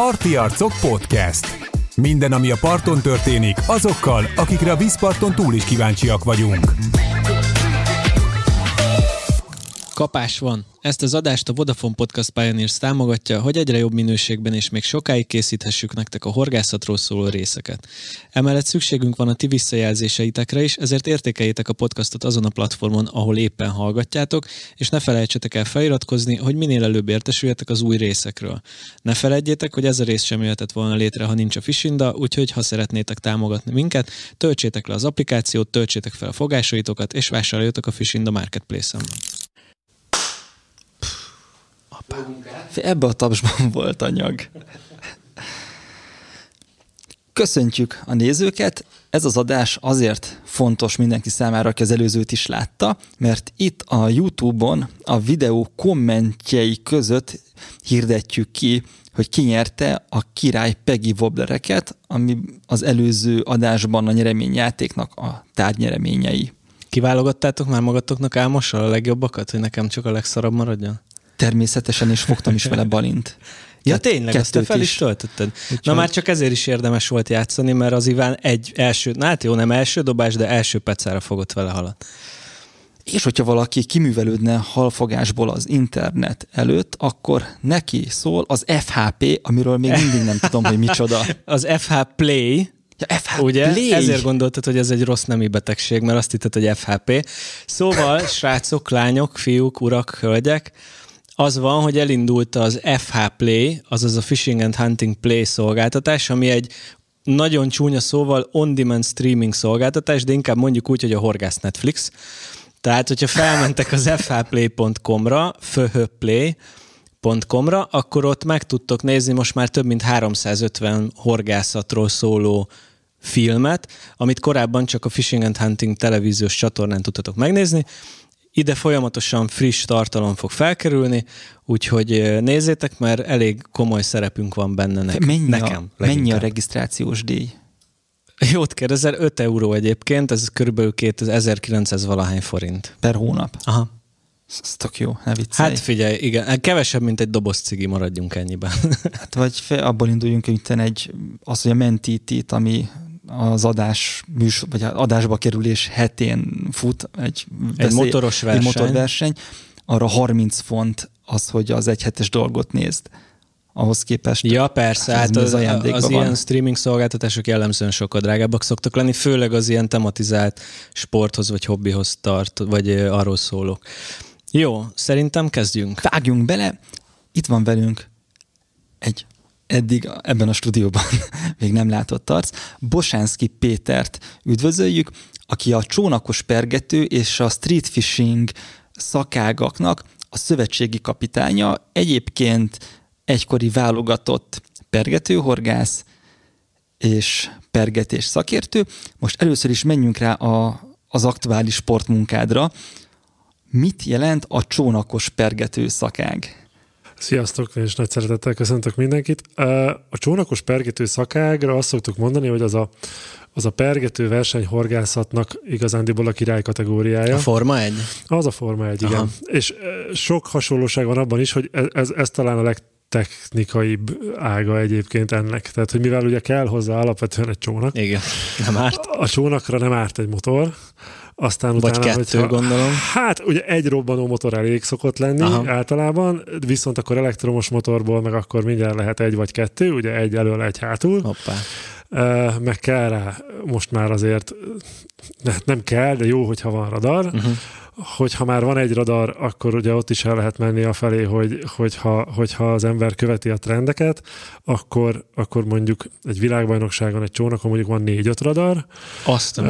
Parti Arcok Podcast. Minden, ami a parton történik, azokkal, akikre a vízparton túl is kíváncsiak vagyunk. Kapás van. Ezt az adást a Vodafone Podcast Pioneers támogatja, hogy egyre jobb minőségben és még sokáig készíthessük nektek a horgászatról szóló részeket. Emellett szükségünk van a ti visszajelzéseitekre is, ezért értékeljétek a podcastot azon a platformon, ahol éppen hallgatjátok, és ne felejtsetek el feliratkozni, hogy minél előbb értesüljetek az új részekről. Ne felejtjétek, hogy ez a rész sem jöhetett volna létre, ha nincs a Fishinda, úgyhogy ha szeretnétek támogatni minket, töltsétek le az applikációt, töltsétek fel a fogásaitokat, és vásároljatok a Fishinda Marketplace-en. Ebbe a tapsban volt anyag. Köszöntjük a nézőket! Ez az adás azért fontos mindenki számára, aki az előzőt is látta, mert itt a YouTube-on a videó kommentjei között hirdetjük ki, hogy ki nyerte a király Peggy Wobblereket, ami az előző adásban a nyereményjátéknak a tárgynyereményei. Kiválogattátok már magatoknak álmossal a legjobbakat, hogy nekem csak a legszarabb maradjon? Természetesen, és fogtam is vele balint. Ja, tényleg, ezt te fel is, is töltötted. Úgy Na már csak ezért is érdemes volt játszani, mert az Iván egy első, na hát jó, nem első dobás, de első pecára fogott vele halat. És hogyha valaki kiművelődne halfogásból az internet előtt, akkor neki szól az FHP, amiről még mindig nem tudom, hogy micsoda. Az FH Play, Ja, FHP. Ugye? Play. Ezért gondoltad, hogy ez egy rossz nemi betegség, mert azt hitted, hogy FHP. Szóval, srácok, lányok, fiúk, urak, hölgyek, az van, hogy elindult az FH Play, azaz a Fishing and Hunting Play szolgáltatás, ami egy nagyon csúnya szóval on-demand streaming szolgáltatás, de inkább mondjuk úgy, hogy a horgász Netflix. Tehát, hogyha felmentek az fhplay.com-ra, fhplay.com-ra, akkor ott meg tudtok nézni most már több mint 350 horgászatról szóló filmet, amit korábban csak a Fishing and Hunting televíziós csatornán tudtatok megnézni, ide folyamatosan friss tartalom fog felkerülni, úgyhogy nézzétek, mert elég komoly szerepünk van benne ne- mennyi nekem. A, mennyi a regisztrációs díj? Jót kérdezel, 5 euró egyébként, ez körülbelül 2900 valahány forint. Per hónap? Aha. Ez tök jó, ne viccelj. Hát figyelj, igen, kevesebb, mint egy doboz cigi, maradjunk ennyiben. Hát vagy fe, abból induljunk, hogy egy, az, hogy a mentitit, ami az adás műsor, vagy adásba kerülés hetén fut egy, egy motoros verseny. Egy motorverseny, arra 30 font az, hogy az egy hetes dolgot nézd ahhoz képest. Ja, persze, hát az, az, az van. ilyen streaming szolgáltatások jellemzően sokkal drágábbak szoktak lenni, főleg az ilyen tematizált sporthoz vagy hobbihoz tart, vagy arról szólok. Jó, szerintem kezdjünk. Vágjunk bele, itt van velünk egy eddig ebben a stúdióban még nem látott arc. Bosánszki Pétert üdvözöljük, aki a csónakos pergető és a street fishing szakágaknak a szövetségi kapitánya, egyébként egykori válogatott pergetőhorgász és pergetés szakértő. Most először is menjünk rá a, az aktuális sportmunkádra. Mit jelent a csónakos pergető szakág? Sziasztok, és nagy szeretettel köszöntök mindenkit. A csónakos pergető szakágra azt szoktuk mondani, hogy az a, az a pergető versenyhorgászatnak igazándiból a király kategóriája. A Forma 1? Az a Forma 1, igen. Aha. És sok hasonlóság van abban is, hogy ez, ez, ez talán a legtechnikaibb ága egyébként ennek. Tehát, hogy mivel ugye kell hozzá alapvetően egy csónak. Igen, nem árt. A csónakra nem árt egy motor, aztán Vagy utána, kettő, hogyha, gondolom. Hát ugye egy robbanó motor elég szokott lenni Aha. általában, viszont akkor elektromos motorból meg akkor mindjárt lehet egy vagy kettő, ugye egy elől, egy hátul. Hoppá. Meg kell rá most már azért, nem kell, de jó, hogyha van radar. Uh-huh hogyha már van egy radar, akkor ugye ott is el lehet menni a felé, hogy, hogyha, hogyha az ember követi a trendeket, akkor, akkor mondjuk egy világbajnokságon, egy csónakon mondjuk van négy-öt radar. Azt uh,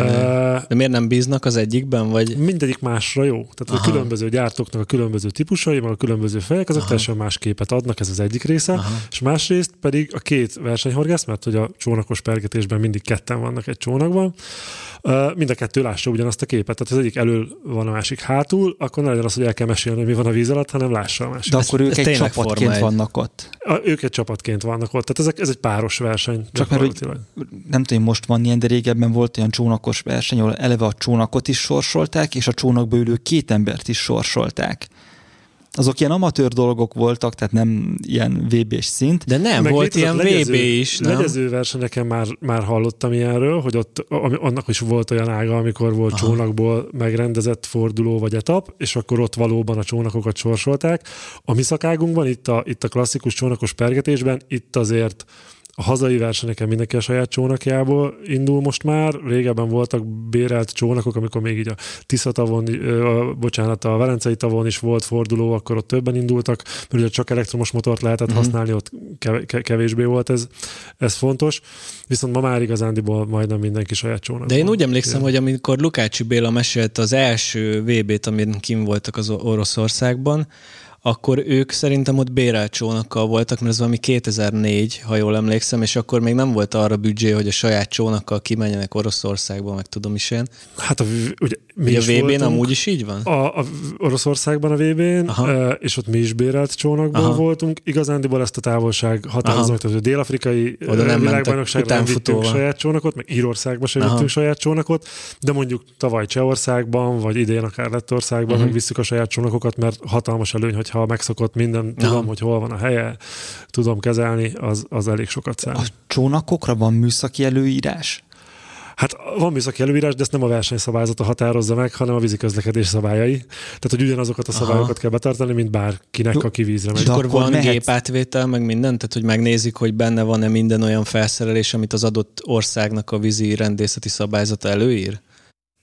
De miért nem bíznak az egyikben? Vagy? Mindegyik másra jó. Tehát Aha. a különböző gyártóknak a különböző típusai, meg a különböző fejek, azok Aha. teljesen más képet adnak, ez az egyik része. Aha. És másrészt pedig a két versenyhorgász, mert hogy a csónakos pergetésben mindig ketten vannak egy csónakban, mind a kettő lássa ugyanazt a képet. Tehát az egyik elől van a másik hátul, akkor ne legyen az, hogy el kell mesélni, hogy mi van a víz alatt, hanem lássa a másik. De akkor ők ez egy csapatként egy. vannak ott. A, ők egy csapatként vannak ott. Tehát ez, ez egy páros verseny. Csak mert, hogy nem tudom, most van ilyen, de régebben volt olyan csónakos verseny, ahol eleve a csónakot is sorsolták, és a csónakba ülő két embert is sorsolták azok ilyen amatőr dolgok voltak, tehát nem ilyen VB-s szint. De nem, Meg volt ilyen létezett VB is, nem? Legyező versenyeken már, már hallottam ilyenről, hogy ott annak is volt olyan ága, amikor volt Aha. csónakból megrendezett forduló vagy etap, és akkor ott valóban a csónakokat sorsolták. A mi szakágunkban, itt a, itt a klasszikus csónakos pergetésben, itt azért a hazai versenyeken mindenki a saját csónakjából indul most már. Régebben voltak bérelt csónakok, amikor még így a Tisza tavon, a, bocsánat, a Velencei tavon is volt forduló, akkor ott többen indultak, mert ugye csak elektromos motort lehetett mm-hmm. használni, ott kevésbé volt ez, ez fontos. Viszont ma már igazándiból majdnem mindenki saját csónak. De én úgy emlékszem, hogy amikor Lukácsi Béla mesélt az első VB-t, amin kim voltak az Oroszországban, akkor ők szerintem ott bérelt csónakkal voltak, mert ez valami 2004, ha jól emlékszem, és akkor még nem volt arra büdzsé, hogy a saját csónakkal kimenjenek Oroszországba, meg tudom is én. Hát a, ugye, mi a VB-n amúgy is így van? A, a Oroszországban a VB-n, és ott mi is bérelt csónakból Aha. voltunk. Igazándiból ezt a távolság határoznak, tehát a dél-afrikai világbajnokságra nem vittünk saját csónakot, meg Írországba sem vittünk saját csónakot, de mondjuk tavaly Csehországban, vagy idén akár Lettországban uh-huh. megvisszük a saját csónakokat, mert hatalmas előny, hogy ha megszokott minden, tudom, Aha. hogy hol van a helye, tudom kezelni, az, az elég sokat számít. A csónakokra van műszaki előírás? Hát van műszaki előírás, de ezt nem a versenyszabályzata határozza meg, hanem a víziközlekedés szabályai. Tehát, hogy ugyanazokat a szabályokat Aha. kell betartani, mint bárkinek, Jó, aki vízre megy. És akkor, akkor van mehetsz... gépátvétel, meg minden? Tehát, hogy megnézik, hogy benne van-e minden olyan felszerelés, amit az adott országnak a vízi rendészeti szabályzata előír?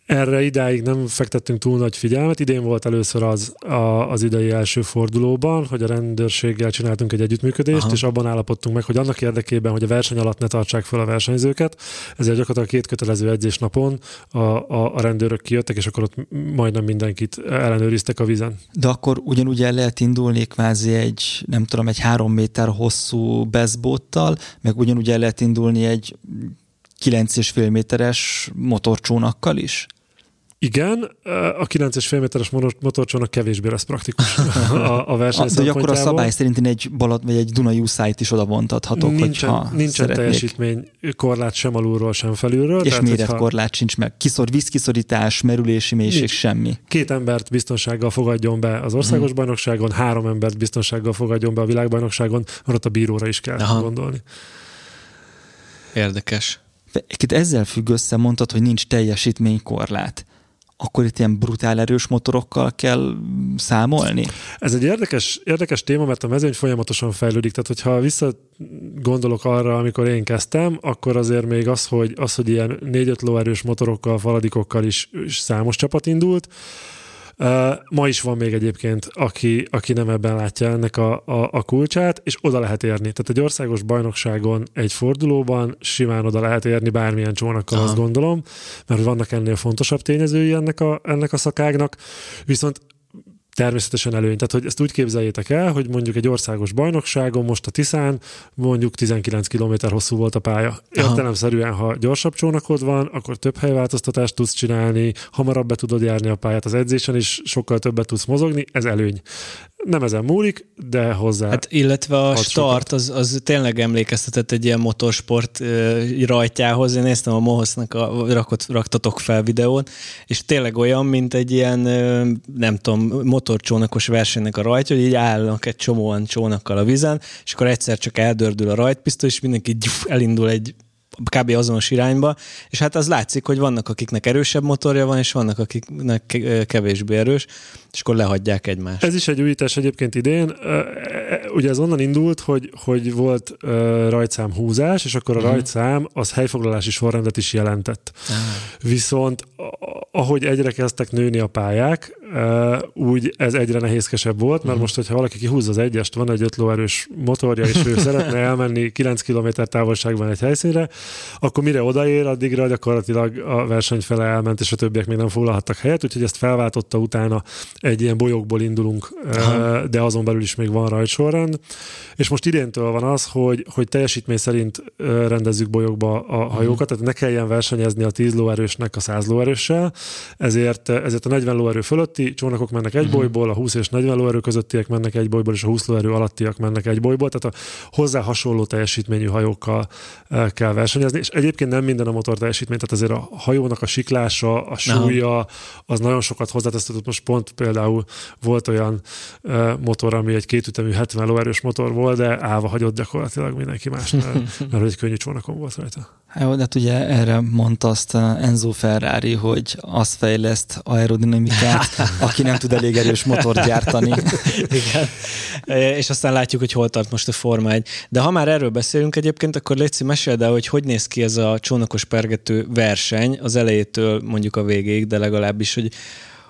Erre idáig nem fektettünk túl nagy figyelmet. Idén volt először az a, az idei első fordulóban, hogy a rendőrséggel csináltunk egy együttműködést, Aha. és abban állapodtunk meg, hogy annak érdekében, hogy a verseny alatt ne tartsák fel a versenyzőket, ezért gyakorlatilag két kötelező edzés napon a, a, a rendőrök kijöttek, és akkor ott majdnem mindenkit ellenőriztek a vizen. De akkor ugyanúgy el lehet indulni kvázi egy, nem tudom, egy három méter hosszú bezbóttal, meg ugyanúgy el lehet indulni egy 9,5 méteres motorcsónakkal is? Igen, a 9,5 méteres motorcsónak kevésbé lesz praktikus a, a verseny De akkor a szabály szerint egy Balat vagy egy Duna USAIT is oda vontathatok, nincsen, hogyha Nincsen szeretnék. teljesítmény korlát sem alulról, sem felülről. És méretkorlát hogyha... sincs meg. Kiszor, vízkiszorítás, merülési mélység, nincs. semmi. Két embert biztonsággal fogadjon be az országos hmm. bajnokságon, három embert biztonsággal fogadjon be a világbajnokságon, ott a bíróra is kell Aha. gondolni. Érdekes. Itt ezzel függ össze, mondtad, hogy nincs teljesítménykorlát akkor itt ilyen brutál erős motorokkal kell számolni? Ez egy érdekes, érdekes téma, mert a mezőny folyamatosan fejlődik. Tehát, hogyha visszagondolok arra, amikor én kezdtem, akkor azért még az, hogy, az, hogy ilyen 4-5 lóerős motorokkal, faladikokkal is, is számos csapat indult, Ma is van még egyébként, aki, aki nem ebben látja ennek a, a, a kulcsát, és oda lehet érni. Tehát egy országos bajnokságon, egy fordulóban simán oda lehet érni bármilyen csónakkal, Aha. azt gondolom, mert vannak ennél fontosabb tényezői ennek a, ennek a szakágnak. Viszont természetesen előny. Tehát, hogy ezt úgy képzeljétek el, hogy mondjuk egy országos bajnokságon, most a Tiszán mondjuk 19 km hosszú volt a pálya. Értelemszerűen, ha gyorsabb csónakod van, akkor több helyváltoztatást tudsz csinálni, hamarabb be tudod járni a pályát az edzésen is, sokkal többet tudsz mozogni, ez előny nem ezen múlik, de hozzá. Hát illetve a start az, az tényleg emlékeztetett egy ilyen motorsport rajtjához. Én néztem a Mohosznak a rakott, raktatok fel videón, és tényleg olyan, mint egy ilyen, nem tudom, motorcsónakos versenynek a rajtja, hogy így állnak egy csomóan csónakkal a vizen, és akkor egyszer csak eldördül a rajtpisztoly, és mindenki gyuf, elindul egy kb. azonos irányba, és hát az látszik, hogy vannak, akiknek erősebb motorja van, és vannak, akiknek kevésbé erős, és akkor lehagyják egymást. Ez is egy újítás egyébként idén. Ugye ez onnan indult, hogy, hogy volt rajtszám húzás, és akkor a uh-huh. rajtszám az helyfoglalási sorrendet is jelentett. Uh-huh. Viszont ahogy egyre kezdtek nőni a pályák, úgy ez egyre nehézkesebb volt, mert uh-huh. most, hogyha valaki kihúzza az egyest, van egy öt lóerős motorja, és ő szeretne elmenni 9 km távolságban egy helyszínre, akkor mire odaér, addigra gyakorlatilag a verseny fele elment, és a többiek még nem foglalhattak helyet, úgyhogy ezt felváltotta utána egy ilyen bolyokból indulunk, Aha. de azon belül is még van rajtsorrend. És most idéntől van az, hogy, hogy teljesítmény szerint rendezzük bolyokba a hajókat, tehát ne kelljen versenyezni a 10 lóerősnek a 100 lóerőssel, ezért, ezért a 40 lóerő fölött fölötti csónakok mennek egy uh-huh. bolyból, a 20 és 40 lóerő közöttiek mennek egy bolyból, és a 20 lóerő alattiak mennek egy bolyból, tehát a hozzá hasonló teljesítményű hajókkal kell versenyezni, és egyébként nem minden a motor teljesítmény, tehát azért a hajónak a siklása, a súlya, az nagyon sokat hozzátesz. Most pont például volt olyan motor, ami egy kétütemű 70 lóerős motor volt, de állva hagyott gyakorlatilag mindenki más, mert, mert egy könnyű csónakon volt rajta. Jó, de hát ugye erre mondta azt Enzo Ferrari, hogy azt fejleszt aerodinamikát, aki nem tud elég erős motort gyártani. Igen. És aztán látjuk, hogy hol tart most a Forma 1. De ha már erről beszélünk egyébként, akkor Léci, meséld el, hogy hogy néz ki ez a csónakos pergető verseny az elejétől mondjuk a végéig, de legalábbis, hogy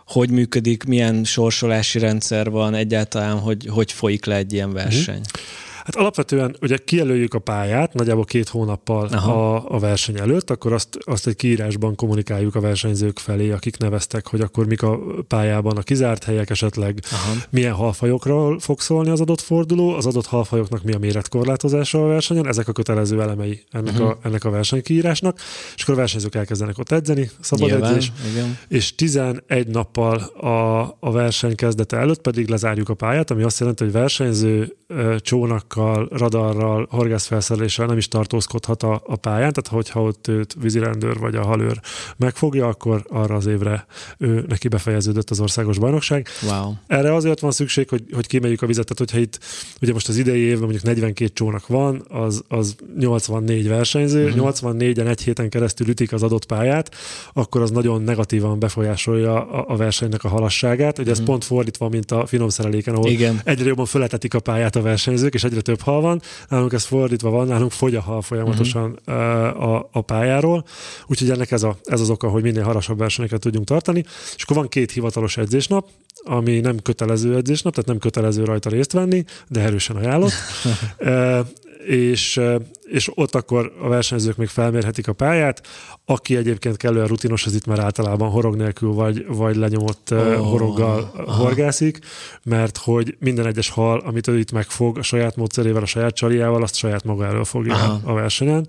hogy működik, milyen sorsolási rendszer van egyáltalán, hogy hogy folyik le egy ilyen verseny. Uh-huh. Hát alapvetően ugye kijelöljük a pályát nagyjából két hónappal a, a verseny előtt, akkor azt, azt egy kiírásban kommunikáljuk a versenyzők felé, akik neveztek, hogy akkor mik a pályában a kizárt helyek, esetleg Aha. milyen halfajokról fog szólni az adott forduló, az adott halfajoknak mi a méretkorlátozása a versenyen, ezek a kötelező elemei ennek, uh-huh. a, ennek a versenykiírásnak, és akkor a versenyzők elkezdenek ott edzeni, szabad Nyilván, edzés, igen. és 11 nappal a, a verseny kezdete előtt pedig lezárjuk a pályát, ami azt jelenti, hogy versenyző csónak radárokkal, radarral, horgászfelszereléssel nem is tartózkodhat a, a pályán, tehát hogyha ott őt vízirendőr vagy a halőr megfogja, akkor arra az évre ő neki befejeződött az országos bajnokság. Wow. Erre azért van szükség, hogy, hogy kimeljük a vizet, tehát hogyha itt ugye most az idei évben mondjuk 42 csónak van, az, az 84 versenyző, uh-huh. Mhm. 84-en egy héten keresztül ütik az adott pályát, akkor az nagyon negatívan befolyásolja a, a versenynek a halasságát. Ugye uh-huh. ez mhm. pont fordítva, mint a finomszereléken, ahol Igen. egyre jobban feletetik a pályát a versenyzők, és egyre több hal van, nálunk ez fordítva van, nálunk fogy a hal folyamatosan uh-huh. a, a pályáról, úgyhogy ennek ez, a, ez az oka, hogy minél harasabb versenyeket tudjunk tartani. És akkor van két hivatalos edzésnap, ami nem kötelező edzésnap, tehát nem kötelező rajta részt venni, de erősen ajánlott. és, és ott akkor a versenyzők még felmérhetik a pályát. Aki egyébként kellően rutinos, az itt már általában horog nélkül vagy, vagy lenyomott oh, horoggal aha. horgászik, mert hogy minden egyes hal, amit ő itt megfog a saját módszerével, a saját csaliával, azt saját maga elől fogja aha. a versenyen.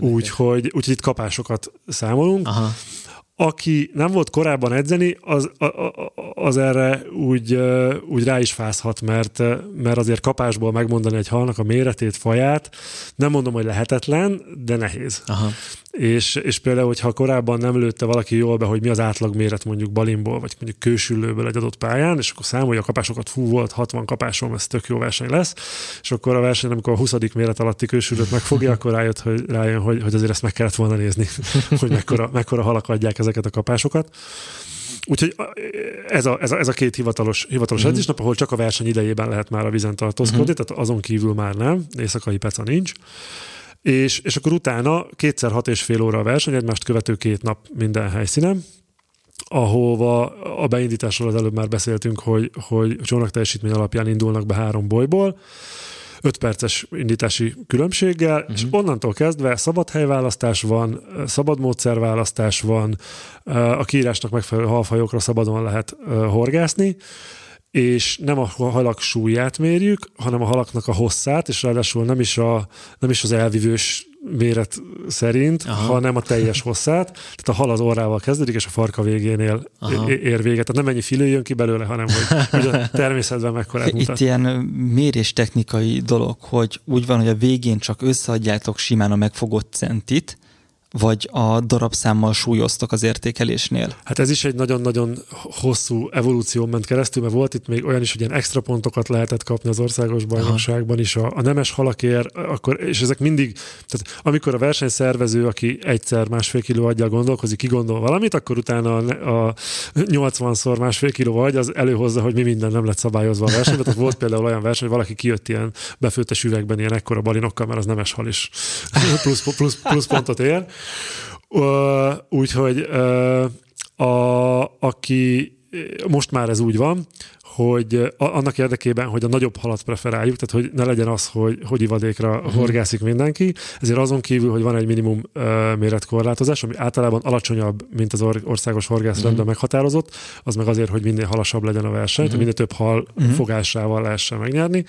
Úgyhogy úgy, itt kapásokat számolunk. Aha aki nem volt korábban edzeni, az, az erre úgy, úgy rá is fázhat, mert, mert azért kapásból megmondani egy halnak a méretét, faját, nem mondom, hogy lehetetlen, de nehéz. Aha és, és például, hogyha korábban nem lőtte valaki jól be, hogy mi az átlag méret mondjuk balimból, vagy mondjuk kősüllőből egy adott pályán, és akkor számolja a kapásokat, fú, volt 60 kapásom, ez tök jó verseny lesz, és akkor a verseny, amikor a 20. méret alatti kősüllőt megfogja, akkor rájött, hogy, rájön, hogy, hogy azért ezt meg kellett volna nézni, hogy mekkora, mekkora halak adják ezeket a kapásokat. Úgyhogy ez a, ez a, ez a két hivatalos, hivatalos mm. edzésnap, ahol csak a verseny idejében lehet már a vizen tartózkodni, mm. tehát azon kívül már nem, éjszakai peca nincs és, és akkor utána kétszer hat és fél óra a verseny, egymást követő két nap minden helyszínen, ahova a beindításról az előbb már beszéltünk, hogy, hogy csónak teljesítmény alapján indulnak be három bolyból, 5 perces indítási különbséggel, uh-huh. és mhm. onnantól kezdve szabad helyválasztás van, szabad módszerválasztás van, a kiírásnak megfelelő halfajokra szabadon lehet horgászni, és nem a halak súlyát mérjük, hanem a halaknak a hosszát, és ráadásul nem is, a, nem is az elvívős méret szerint, Aha. hanem a teljes hosszát. Tehát a hal az orrával kezdődik, és a farka végénél Aha. ér véget. Tehát nem ennyi filő jön ki belőle, hanem hogy, hogy a természetben mekkorát mutat. Itt ilyen mérés technikai dolog, hogy úgy van, hogy a végén csak összeadjátok simán a megfogott centit, vagy a darabszámmal súlyoztok az értékelésnél? Hát ez is egy nagyon-nagyon hosszú evolúció ment keresztül, mert volt itt még olyan is, hogy ilyen extra pontokat lehetett kapni az országos bajnokságban is. A, a nemes halakért, akkor, és ezek mindig, tehát amikor a versenyszervező, aki egyszer másfél kiló adja gondolkozik, kigondol valamit, akkor utána a, a 80-szor másfél kiló agy az előhozza, hogy mi minden nem lett szabályozva a versenyben. Tehát volt például olyan verseny, hogy valaki kijött ilyen befőttes üvegben ilyen ekkora balinokkal, mert az nemes hal is plusz, plusz, plusz pontot ér. Úgyhogy a, aki most már ez úgy van, hogy annak érdekében, hogy a nagyobb halat preferáljuk, tehát hogy ne legyen az, hogy, hogy ivadékra uh-huh. horgászik mindenki, ezért azon kívül, hogy van egy minimum uh, méretkorlátozás, ami általában alacsonyabb, mint az or- országos horgászrendben uh-huh. meghatározott, az meg azért, hogy minél halasabb legyen a verseny, uh-huh. minél több hal uh-huh. fogásával lehessen megnyerni.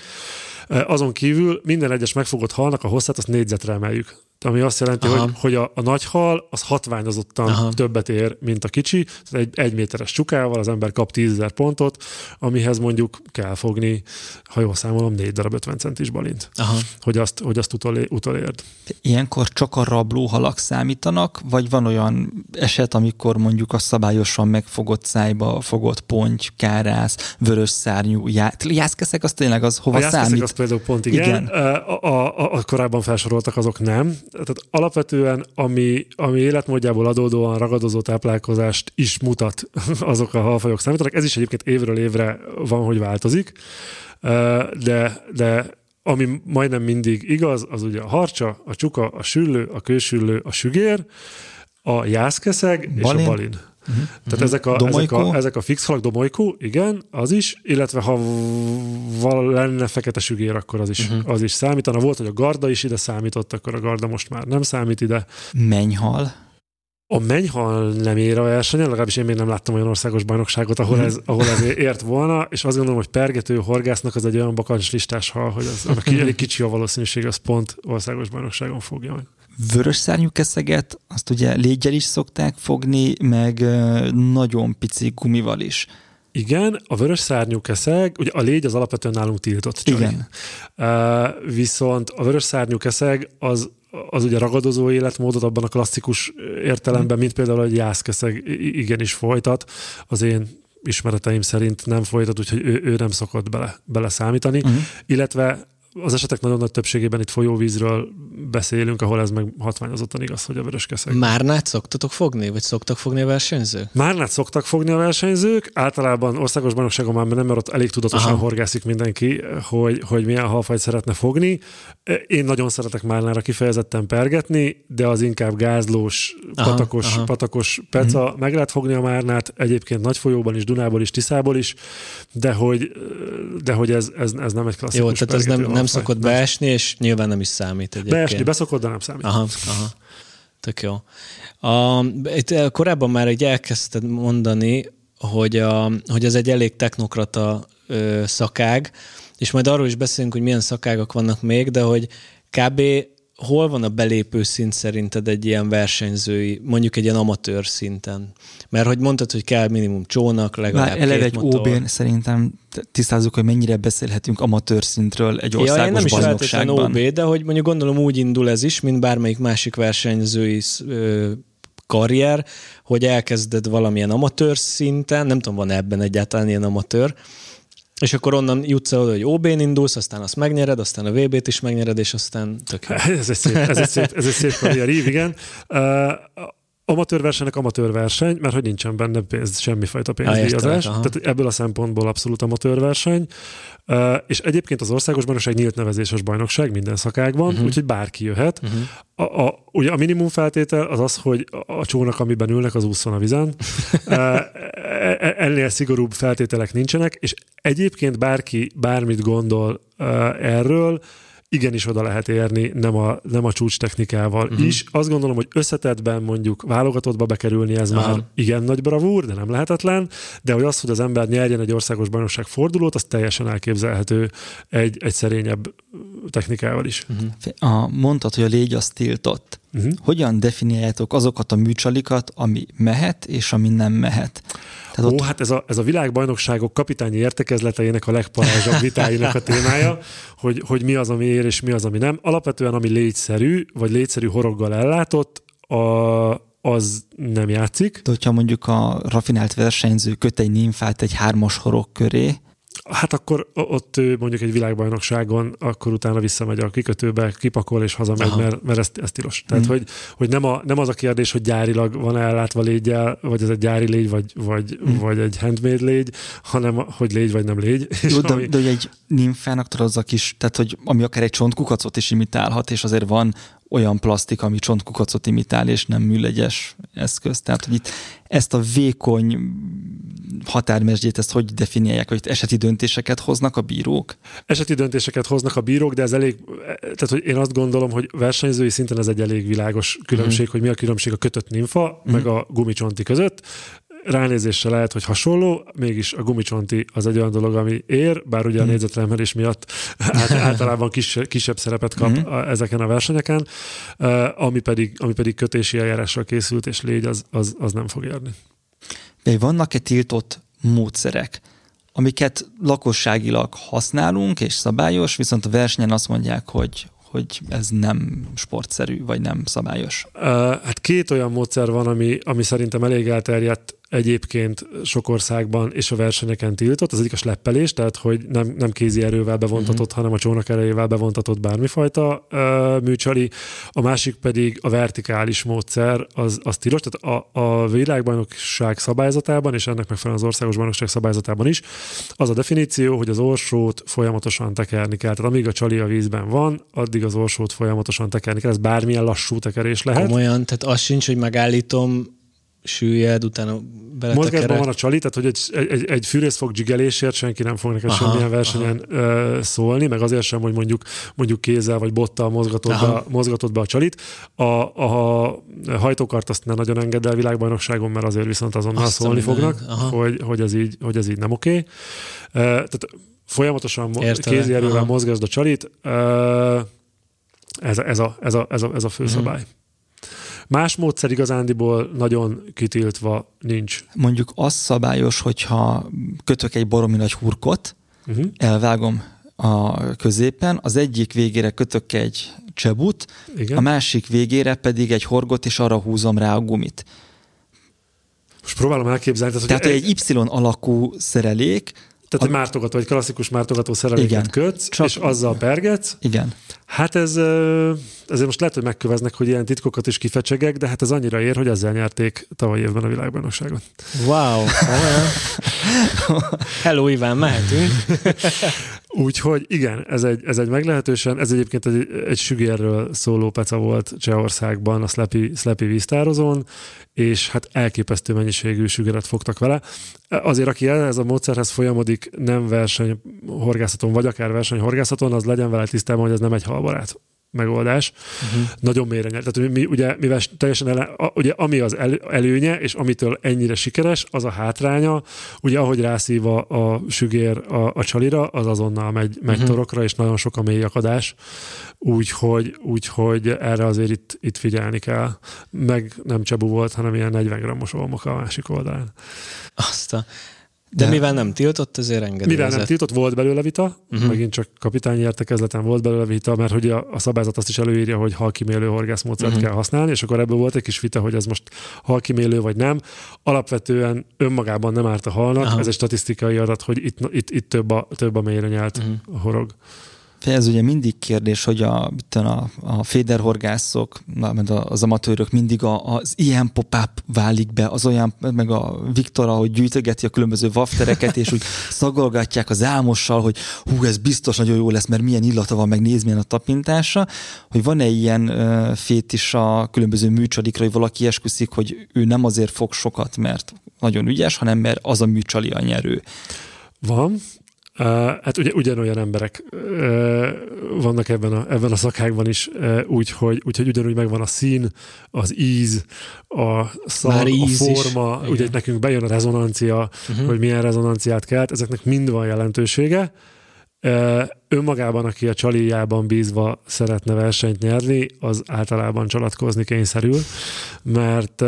Uh, azon kívül minden egyes megfogott halnak a hosszát azt négyzetre emeljük. Ami azt jelenti, Aha. hogy, hogy a, a nagy hal az hatványozottan Aha. többet ér, mint a kicsi. Egy, egy méteres csukával az ember kap 10 pontot, amihez mondjuk kell fogni, ha jól számolom, négy darab 50 centis balint, Aha. hogy azt, hogy azt utol, utolérd. Ilyenkor csak a rablóhalak számítanak, vagy van olyan eset, amikor mondjuk a szabályosan megfogott szájba fogott ponty, kárász, vörös szárnyú, já... jászkeszek, az tényleg az hova a számít? az például pont igen. igen. A, a, a, a, korábban felsoroltak, azok nem. Tehát alapvetően, ami, ami életmódjából adódóan ragadozó táplálkozást is mutat, azok a halfajok számítanak. Ez is egyébként évről évre van, hogy változik, de, de ami majdnem mindig igaz, az ugye a harcsa, a csuka, a süllő, a kősüllő, a sügér, a jászkeszeg balin. és a balin. Uh-huh. Tehát ezek a, ezek, a, ezek a fix halak, domolykó, igen, az is, illetve ha val lenne fekete sügér, akkor az is, uh-huh. az is számítana. Volt, hogy a garda is ide számított, akkor a garda most már nem számít ide. Mennyhal? A mennyhal nem ér a versenyen, legalábbis én még nem láttam olyan országos bajnokságot, ahol ez, ahol ez ért volna, és azt gondolom, hogy pergető horgásznak az egy olyan bakancs listás hal, hogy az, annak elég kicsi a valószínűség, az pont országos bajnokságon fogja. Vörös szárnyú keszeget, azt ugye légyel is szokták fogni, meg nagyon pici gumival is. Igen, a vörös szárnyú keszeg, ugye a légy az alapvetően nálunk tiltott csaj. Igen. Uh, viszont a vörös szárnyú keszeg az az ugye ragadozó életmódot abban a klasszikus értelemben, mint például egy jászkeszeg igenis folytat. Az én ismereteim szerint nem folytat, úgyhogy ő, ő nem szokott bele, bele számítani. Uh-huh. Illetve az esetek nagyon nagy többségében itt folyóvízről beszélünk, ahol ez meg hatványozottan igaz, hogy a vörös keszeg. Márnát szoktatok fogni, vagy szoktak fogni a versenyzők? Márnát szoktak fogni a versenyzők, általában országos bajnokságon már nem, mert ott elég tudatosan Aha. horgászik mindenki, hogy, hogy milyen halfajt szeretne fogni. Én nagyon szeretek márnára kifejezetten pergetni, de az inkább gázlós, aha, patakos, aha. patakos peca. Mm. Meg lehet fogni a márnát, egyébként nagy folyóban is, Dunából is, Tiszából is, de hogy, de hogy ez, ez, ez nem egy klasszikus Jó, tehát ez nem, nem szokott beesni, és nyilván nem is számít egyébként. Beesni beszokott, de nem számít. Aha, aha. Tök jó. A, itt eh, korábban már egy elkezdted mondani, hogy, a, hogy ez egy elég technokrata ö, szakág, és majd arról is beszélünk, hogy milyen szakágak vannak még, de hogy kb hol van a belépő szint szerinted egy ilyen versenyzői, mondjuk egy ilyen amatőr szinten? Mert hogy mondtad, hogy kell minimum csónak, legalább Már eleve egy OB-n szerintem tisztázzuk, hogy mennyire beszélhetünk amatőr szintről egy országos ja, én nem is. OB, de hogy mondjuk gondolom úgy indul ez is, mint bármelyik másik versenyzői karrier, hogy elkezded valamilyen amatőr szinten, nem tudom, van ebben egyáltalán ilyen amatőr, és akkor onnan jutsz el oda, hogy OB-n indulsz, aztán azt megnyered, aztán a VB-t is megnyered, és aztán tök jó. Ez egy szép, ez egy szép, ez egy szép karrierív, igen. Uh, amatőrversenynek amatőrverseny, mert hogy nincsen benne pénz, semmifajta pénzdíjazás. Tehát ebből a szempontból abszolút amatőrverseny. Uh, és egyébként az országos bajnokság nyílt nevezéses bajnokság minden szakágban, uh-huh. úgyhogy bárki jöhet. Uh-huh. A, a, ugye a minimum feltétel az az, hogy a csónak, amiben ülnek, az úszon a vizen. uh, ennél szigorúbb feltételek nincsenek, és egyébként bárki bármit gondol uh, erről, igenis oda lehet érni, nem a, nem a csúcs technikával uh-huh. is. Azt gondolom, hogy összetettben mondjuk válogatottba bekerülni, ez Aha. már igen nagy bravúr, de nem lehetetlen, de hogy az, hogy az ember nyerjen egy országos bajnokság fordulót, az teljesen elképzelhető egy, egy szerényebb technikával is. Uh-huh. A, mondtad, hogy a légy az tiltott. Uh-huh. Hogyan definiáljátok azokat a műcsalikat, ami mehet, és ami nem mehet? Tehát Ó, ott... hát ez a, ez a világbajnokságok kapitányi értekezleteinek a legparázsabb vitáinak a témája, hogy, hogy mi az, ami ér, és mi az, ami nem. Alapvetően, ami légyszerű, vagy légyszerű horoggal ellátott, a, az nem játszik. De hogyha mondjuk a rafinált versenyző köt egy nimfát egy hármas horog köré, Hát akkor ott mondjuk egy világbajnokságon, akkor utána visszamegy a kikötőbe, kipakol és hazamegy, Aha. mert, mert ez, ez tilos. Tehát, mm. hogy, hogy nem, a, nem az a kérdés, hogy gyárilag van ellátva légyel, vagy ez egy gyári légy, vagy, vagy, mm. vagy egy handmade légy, hanem hogy légy, vagy nem légy. Jó, de, ami... de, hogy egy nimfának tudod, az a kis, tehát hogy ami akár egy csontkukacot is imitálhat, és azért van olyan plastik, ami csontkukacot imitál, és nem műlegyes eszköz. Tehát, hogy itt ezt a vékony határmesdjét, ezt hogy definiálják, hogy eseti döntéseket hoznak a bírók? Eseti döntéseket hoznak a bírók, de ez elég, tehát hogy én azt gondolom, hogy versenyzői szinten ez egy elég világos különbség, mm. hogy mi a különbség a kötött nimfa, mm. meg a gumicsonti között ránézésre lehet, hogy hasonló, mégis a gumicsonti az egy olyan dolog, ami ér, bár ugye a mhm. négyzetremelés miatt általában kis, kisebb szerepet kap mm-hmm. a, ezeken a versenyeken, uh, ami, pedig, ami pedig kötési eljárással készült, és légy, az, az, az nem fog érni. De vannak-e tiltott módszerek, amiket lakosságilag használunk és szabályos, viszont a versenyen azt mondják, hogy, hogy ez nem sportszerű, vagy nem szabályos? Hát két olyan módszer van, ami, ami szerintem elég elterjedt egyébként sok országban és a versenyeken tiltott. Az egyik a sleppelés, tehát hogy nem, nem kézi erővel bevontatott, uh-huh. hanem a csónak erejével bevontatott bármifajta uh, műcsali. A másik pedig a vertikális módszer, az, az tilos. Tehát a, a világbajnokság szabályzatában, és ennek megfelelően az országos bajnokság szabályzatában is, az a definíció, hogy az orsót folyamatosan tekerni kell. Tehát amíg a csali a vízben van, addig az orsót folyamatosan tekerni kell. Ez bármilyen lassú tekerés lehet. Komolyan, tehát az sincs, hogy megállítom süllyed, utána beletekerek. Mozgásban van a csali, tehát hogy egy, egy, egy fűrészfog dzsigelésért senki nem fog neked aha, semmilyen versenyen aha. szólni, meg azért sem, hogy mondjuk, mondjuk kézzel vagy bottal mozgatod, be, mozgatod be a csalit. A, a, hajtókart azt nem nagyon enged el világbajnokságon, mert azért viszont azonnal azt szólni fognak, hogy, hogy, ez így, hogy ez így nem oké. Okay. Tehát folyamatosan Értelek. kézi erővel mozgasd a csalit, ez, ez, a, ez, a, ez, a, ez a fő szabály. Más módszer igazándiból nagyon kitiltva nincs. Mondjuk az szabályos, hogyha kötök egy baromi nagy hurkot, uh-huh. elvágom a középen, az egyik végére kötök egy csebut, Igen. a másik végére pedig egy horgot, és arra húzom rá a gumit. Most próbálom elképzelni. Tehát, tehát hogy egy Y alakú szerelék, tehát egy mártogató, egy klasszikus mártogató szereléket igen. kötsz, Csak... és azzal pergetsz. Igen. Hát ez, ezért most lehet, hogy megköveznek, hogy ilyen titkokat is kifecsegek, de hát ez annyira ér, hogy ezzel nyerték tavaly évben a világbajnokságot. Wow! Hello Iván, mehetünk. Úgyhogy igen, ez egy, ez egy meglehetősen, ez egyébként egy, egy sügérről szóló peca volt Csehországban a Slepi, Slepi víztározón, és hát elképesztő mennyiségű sügeret fogtak vele. Azért, aki ez a módszerhez folyamodik nem versenyhorgászaton, vagy akár versenyhorgászaton, az legyen vele tisztában, hogy ez nem egy halbarát megoldás. Uh-huh. Nagyon mélyre nyert. Tehát mi, ugye, mivel teljesen ele, a, ugye, ami az el, előnye, és amitől ennyire sikeres, az a hátránya, ugye ahogy rászív a, a sügér a, a csalira, az azonnal megy, megy uh-huh. torokra, és nagyon sok a mély akadás. Úgyhogy, úgyhogy erre azért itt, itt figyelni kell. Meg nem csabu volt, hanem ilyen 40 grammos olmok a másik oldalán. Azt a... De, de mivel nem tiltott, ezért engedélyezett. Mivel nem tiltott, volt belőle vita, uh-huh. megint csak kapitányi értekezleten volt belőle vita, mert hogy a, a szabályzat azt is előírja, hogy halkimélő horgászmódszert uh-huh. kell használni, és akkor ebből volt egy kis vita, hogy ez most halkimélő vagy nem. Alapvetően önmagában nem árt a halnak, uh-huh. ez egy statisztikai adat, hogy itt, itt, itt több, a, több a mélyre nyelt uh-huh. a horog ez ugye mindig kérdés, hogy a, a, a féderhorgászok, az amatőrök mindig a, az ilyen pop-up válik be, az olyan, meg a Viktor, ahogy gyűjtögeti a különböző waftereket, és úgy szagolgatják az álmossal, hogy hú, ez biztos nagyon jó lesz, mert milyen illata van, meg néz milyen a tapintása, hogy van-e ilyen uh, fétis a különböző műcsalikra, hogy valaki esküszik, hogy ő nem azért fog sokat, mert nagyon ügyes, hanem mert az a műcsali a nyerő. Van, Uh, hát ugye ugyanolyan emberek uh, vannak ebben a, ebben a szakákban is, uh, úgyhogy úgy, ugyanúgy megvan a szín, az íz, a szar, íz a forma, is. ugye nekünk bejön a rezonancia, uh-huh. hogy milyen rezonanciát kelt, ezeknek mind van jelentősége, önmagában, aki a csalijában bízva szeretne versenyt nyerni, az általában csalatkozni kényszerül, mert,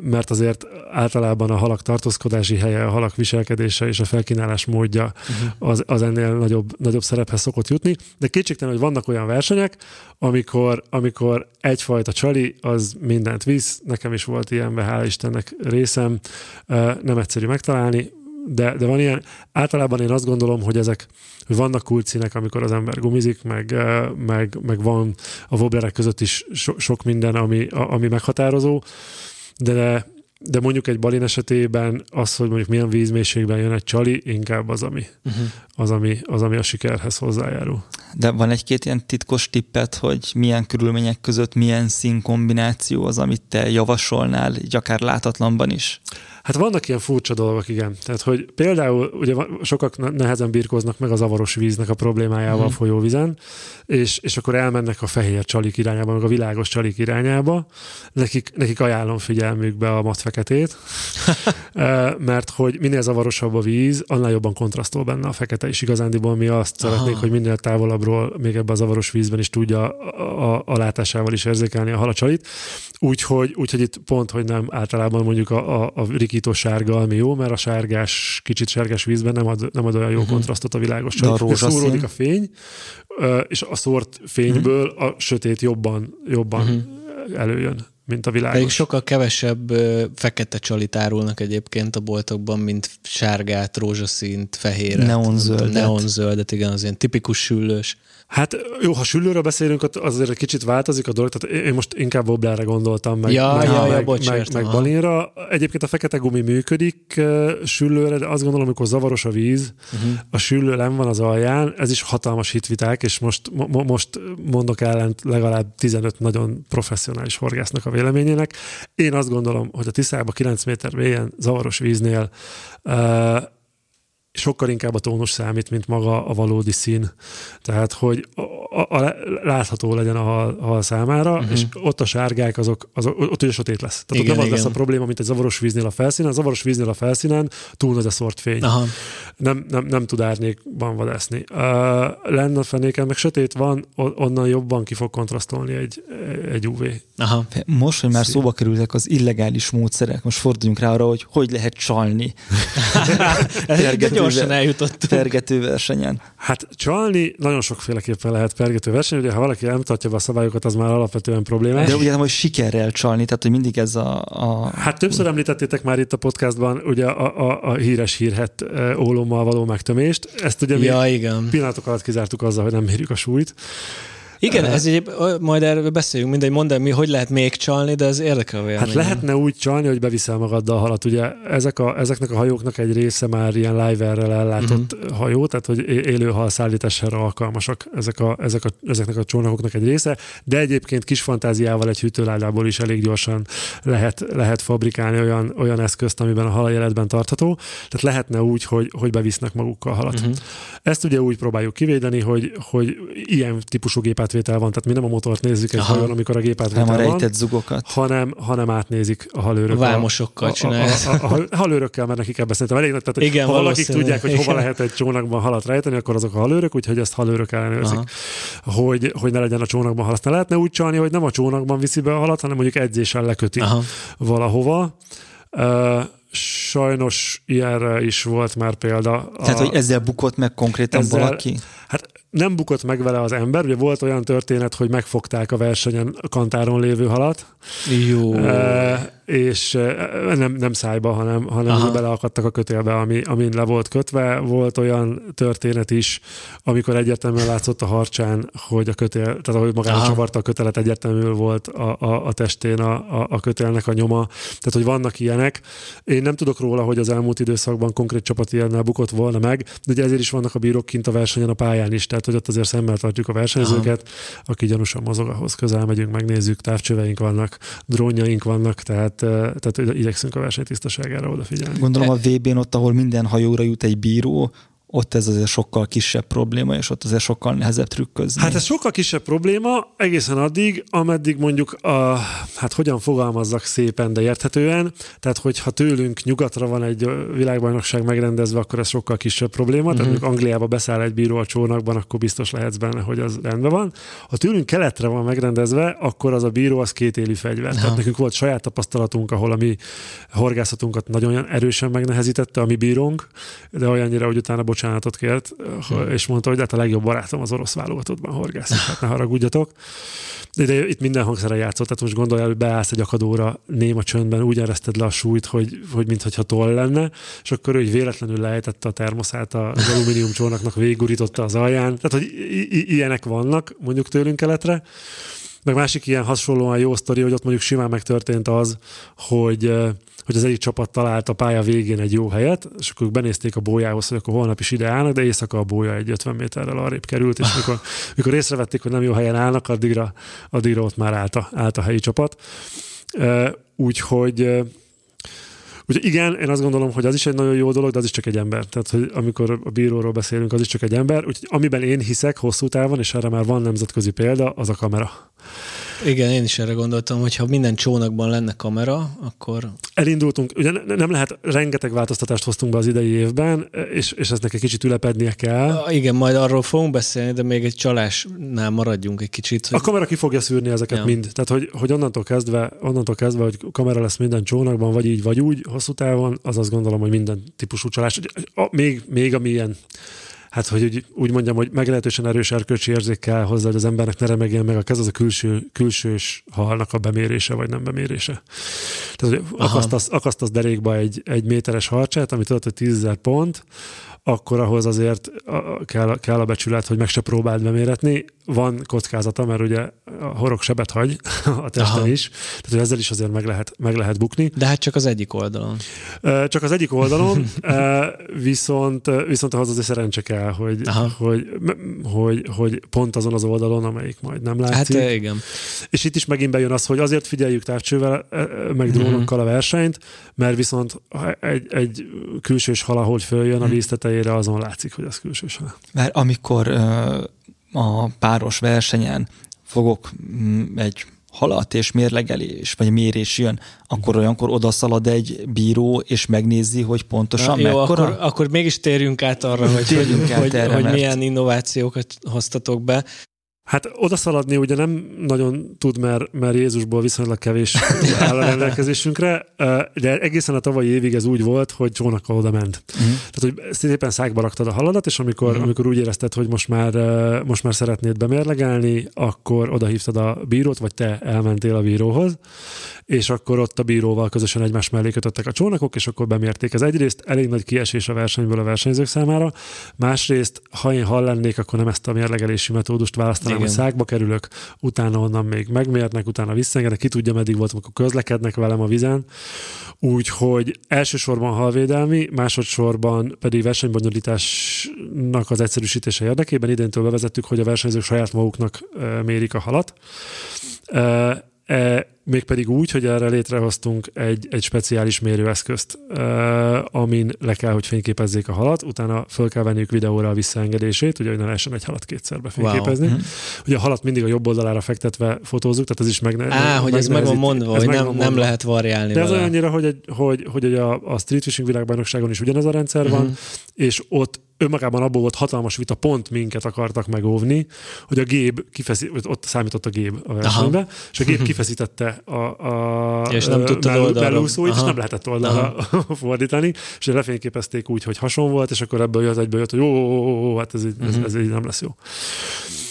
mert azért általában a halak tartózkodási helye, a halak viselkedése és a felkínálás módja uh-huh. az, az ennél nagyobb, nagyobb szerephez szokott jutni, de kétségtelen, hogy vannak olyan versenyek, amikor, amikor egyfajta csali az mindent visz, nekem is volt ilyenbe, hála Istennek részem, nem egyszerű megtalálni, de, de van ilyen, általában én azt gondolom, hogy ezek, hogy vannak kulcínek, amikor az ember gumizik, meg, meg, meg van a wobblerek között is so, sok minden, ami, ami meghatározó, de, de mondjuk egy balin esetében az, hogy mondjuk milyen vízmélységben jön egy csali, inkább az, ami, uh-huh. az, ami, az, ami a sikerhez hozzájárul. De van egy-két ilyen titkos tippet, hogy milyen körülmények között milyen színkombináció az, amit te javasolnál, így akár látatlanban is? Hát vannak ilyen furcsa dolgok, igen. Tehát, hogy például ugye sokak nehezen birkóznak meg a zavaros víznek a problémájával mm. a folyóvizen, és, és akkor elmennek a fehér csalik irányába, meg a világos csalik irányába. Nekik, nekik ajánlom figyelmükbe a matfeketét, mert hogy minél zavarosabb a víz, annál jobban kontrasztol benne a fekete, és igazándiból mi azt Aha. szeretnénk, hogy minél távolabbról még ebbe a zavaros vízben is tudja a, a, a látásával is érzékelni a halacsalit. Úgyhogy, úgyhogy itt pont, hogy nem általában mondjuk a, a, a rikító sárga, ami jó, mert a sárgás, kicsit sárgás vízben nem ad, nem ad olyan jó uh-huh. kontrasztot a világos a Szóródik a fény, és a szórt fényből uh-huh. a sötét jobban, jobban uh-huh. előjön mint a világos. Pedig sokkal kevesebb fekete csalit árulnak egyébként a boltokban, mint sárgát, rózsaszínt, fehéret. Neonzöldet. Neonzöldet, igen, az ilyen tipikus süllős. Hát jó, ha sülőről beszélünk, ott azért egy kicsit változik a dolog, tehát én most inkább Wobblerre gondoltam, meg, ja, meg, ja, meg, ja, bocs, meg, meg Balinra. Egyébként a fekete gumi működik süllőre, de azt gondolom, amikor zavaros a víz, uh-huh. a süllő nem van az alján, ez is hatalmas hitviták, és most, mo- most mondok ellent legalább 15 nagyon professzionális horgásznak a véleményének. Én azt gondolom, hogy a Tiszába 9 méter mélyen zavaros víznél uh, sokkal inkább a tónus számít, mint maga a valódi szín. Tehát, hogy a, a, látható legyen a hal, a hal számára, uh-huh. és ott a sárgák, azok, azok ott ugye sötét lesz. Tehát igen, ott nem igen. az lesz a probléma, mint egy zavaros víznél a felszínen. A zavaros víznél a felszínen túl nagy a szort fény. Aha. Nem, nem, nem tud árnyékban vadászni. Uh, lenne a fenéken, meg sötét van, onnan jobban ki fog kontrasztolni egy, egy UV. Aha. Most, hogy már Szín. szóba kerültek az illegális módszerek, most forduljunk rá arra, hogy hogy lehet csalni. gyorsan eljutottunk. versenyen. Hát csalni nagyon sokféleképpen lehet verseny, ugye ha valaki nem tartja be a szabályokat, az már alapvetően problémás. De ugye nem, hogy sikerrel csalni, tehát hogy mindig ez a... a... Hát többször említettétek már itt a podcastban ugye a, a, a híres hírhet ólommal való megtömést. Ezt ugye ja, mi igen. pillanatok alatt kizártuk azzal, hogy nem mérjük a súlyt. Igen, ez egy, majd erről beszéljünk, mindegy, mondd el, mi, hogy lehet még csalni, de ez érdekel a Hát lehetne úgy csalni, hogy beviszel magaddal a halat. Ugye ezek a, ezeknek a hajóknak egy része már ilyen live-errel ellátott uh-huh. hajó, tehát hogy élő hal szállítására alkalmasak ezek a, ezek a, ezeknek a csónakoknak egy része, de egyébként kis fantáziával egy hűtőládából is elég gyorsan lehet, lehet fabrikálni olyan, olyan eszközt, amiben a hal életben tartható. Tehát lehetne úgy, hogy, hogy bevisznek magukkal halat. Uh-huh. Ezt ugye úgy próbáljuk kivédeni, hogy, hogy ilyen típusú gépet átvétel van, tehát mi nem a motort nézzük egy hajón, amikor a gépátvétel nem a rejtett van, zugokat. Hanem, hanem átnézik a halőrök. A vámosokkal csinálják. A, a, a, a, halőrökkel, mert nekik ebben szerintem elég, tehát Igen, ha valakik tudják, hogy hova lehet egy csónakban halat rejteni, akkor azok a halőrök, úgyhogy ezt halőrök ellenőrzik, hogy, hogy ne legyen a csónakban halat. Ne lehetne úgy csalni, hogy nem a csónakban viszi be a halat, hanem mondjuk edzéssel leköti Aha. valahova. Uh, sajnos ilyenre is volt már példa. A, Tehát, hogy ezzel bukott meg konkrétan ezzel, valaki? Nem bukott meg vele az ember. Ugye volt olyan történet, hogy megfogták a versenyen a kantáron lévő halat. Jó. E, és nem, nem szájba, hanem, hanem beleakadtak a kötélbe, ami, amin le volt kötve. Volt olyan történet is, amikor egyértelműen látszott a harcsán, hogy a kötél, tehát ahogy magára csavarta a kötelet, egyértelműen volt a, a, a testén a, a, a kötélnek a nyoma. Tehát, hogy vannak ilyenek. Én nem tudok róla, hogy az elmúlt időszakban konkrét csapat ilyennel bukott volna meg, de ugye ezért is vannak a bírók kint a versenyen a pályán is, tehát hogy ott azért szemmel tartjuk a versenyzőket, Aha. aki gyanúsan mozog, ahhoz közel megyünk, megnézzük, távcsöveink vannak, drónjaink vannak, tehát, tehát igyekszünk a verseny tisztaságára odafigyelni. Gondolom a VB-n ott, ahol minden hajóra jut egy bíró, ott ez azért sokkal kisebb probléma, és ott azért sokkal nehezebb trükközni. Hát ez sokkal kisebb probléma egészen addig, ameddig mondjuk a, hát hogyan fogalmazzak szépen, de érthetően, tehát hogyha tőlünk nyugatra van egy világbajnokság megrendezve, akkor ez sokkal kisebb probléma, uh-huh. tehát mhm. mondjuk Angliába beszáll egy bíró a csónakban, akkor biztos lehetsz benne, hogy az rendben van. Ha tőlünk keletre van megrendezve, akkor az a bíró az két éli fegyver. Uh-huh. Tehát nekünk volt saját tapasztalatunk, ahol a mi horgászatunkat nagyon erősen megnehezítette a mi bírónk, de olyannyira, hogy utána bocsánatot kért, hmm. és mondta, hogy hát a legjobb barátom az orosz válogatottban horgászik, hát ne haragudjatok. De itt minden hangszere játszott, tehát most gondolj, hogy beállsz egy akadóra néma csöndben, úgy ereszted le a súlyt, hogy, hogy mintha toll lenne, és akkor ő véletlenül lejtette a termoszát az alumínium csónaknak, végigurította az alján. Tehát, hogy ilyenek vannak mondjuk tőlünk keletre. Meg másik ilyen hasonlóan jó sztori, hogy ott mondjuk simán megtörtént az, hogy hogy az egyik csapat talált a pálya végén egy jó helyet, és akkor ők benézték a bójához, hogy akkor holnap is ide állnak, de éjszaka a bója egy 50 méterrel arrébb került, és mikor, mikor észrevették, hogy nem jó helyen állnak, addigra, addigra ott már állt a, állt a helyi csapat. Úgyhogy Úgyhogy igen, én azt gondolom, hogy az is egy nagyon jó dolog, de az is csak egy ember. Tehát, hogy amikor a bíróról beszélünk, az is csak egy ember. Úgyhogy amiben én hiszek hosszú távon, és erre már van nemzetközi példa, az a kamera. Igen, én is erre gondoltam, hogy ha minden csónakban lenne kamera, akkor... Elindultunk, ugye nem lehet, rengeteg változtatást hoztunk be az idei évben, és, és ezt egy kicsit ülepednie kell. Igen, majd arról fogunk beszélni, de még egy csalásnál maradjunk egy kicsit. Hogy... A kamera ki fogja szűrni ezeket ja. mind. Tehát, hogy, hogy onnantól, kezdve, onnantól kezdve, hogy kamera lesz minden csónakban, vagy így, vagy úgy, hosszú távon, az azt gondolom, hogy minden típusú csalás. Még, még ami ilyen hát hogy úgy, úgy mondjam, hogy meglehetősen erős erkölcsi érzékkel hozzá, hogy az embernek ne remegjen meg a kez, az a külső, külsős halnak a bemérése vagy nem bemérése. Tehát, hogy akasztasz, akasztasz derékba egy, egy méteres harcsát, ami tudod, hogy 10 pont, akkor ahhoz azért kell, kell a becsület, hogy meg se próbáld beméretni. Van kockázata, mert ugye a horog sebet hagy a teste Aha. is, tehát hogy ezzel is azért meg lehet, meg lehet bukni. De hát csak az egyik oldalon. Csak az egyik oldalon, viszont, viszont ahhoz azért szerencse kell, hogy, hogy, hogy, hogy pont azon az oldalon, amelyik majd nem látszik. Hát igen. És itt is megint bejön az, hogy azért figyeljük távcsővel, meg drónokkal a versenyt, mert viszont egy, egy külsős hal, ahogy följön a víz tetejére, azon látszik, hogy az külsős hal. Mert amikor a páros versenyen fogok mm, egy halat és mérlegelés, vagy mérés jön, akkor olyankor odaszalad egy bíró, és megnézi, hogy pontosan Na, jó, mekkora? Akkor, akkor mégis térjünk át arra, hogy, hogy, át hogy, erre, hogy mert... milyen innovációkat hoztatok be. Hát odaszaladni ugye nem nagyon tud, mert, mert Jézusból viszonylag kevés áll a rendelkezésünkre, de egészen a tavalyi évig ez úgy volt, hogy csónakkal oda ment. Uh-huh. Tehát, hogy szépen szákba raktad a haladat, és amikor, uh-huh. amikor úgy érezted, hogy most már, most már szeretnéd bemérlegelni, akkor odahívtad a bírót, vagy te elmentél a bíróhoz, és akkor ott a bíróval közösen egymás mellé kötöttek a csónakok, és akkor bemérték. Ez egyrészt elég nagy kiesés a versenyből a versenyzők számára, másrészt, ha én hall lennék, akkor nem ezt a mérlegelési metódust választanám, Igen. hogy szákba kerülök, utána onnan még megmérnek, utána visszaengednek, ki tudja, meddig voltam, akkor közlekednek velem a vizen. Úgyhogy elsősorban halvédelmi, másodszorban pedig versenybonyolításnak az egyszerűsítése érdekében idéntől bevezettük, hogy a versenyzők saját maguknak mérik a halat mégpedig úgy, hogy erre létrehoztunk egy, egy speciális mérőeszközt, e, amin le kell, hogy fényképezzék a halat, utána föl kell venniük videóra a visszaengedését, ugye, hogy ne lehessen egy halat kétszer befényképezni. Wow. Mhm. Ugye a halat mindig a jobb oldalára fektetve fotózzuk, tehát ez is meg. Á, hogy ez meg van mondva, hogy nem, nem lehet variálni De ez vele. annyira, hogy, egy, hogy, hogy a, a street fishing világbajnokságon is ugyanez a rendszer uh-huh. van, mhm. és ott önmagában abból volt hatalmas vita, pont minket akartak megóvni, hogy a gép kifeszít, ott számított a gép a versenybe, Aha. és a gép kifeszítette a, a és nem tudta oldalra. és nem lehetett oldalra Aha. fordítani, és lefényképezték úgy, hogy hason volt, és akkor ebből jött egyből jött, hogy ó, ó, ó, ó hát ez, így, ez, mhm. ez, így nem lesz jó.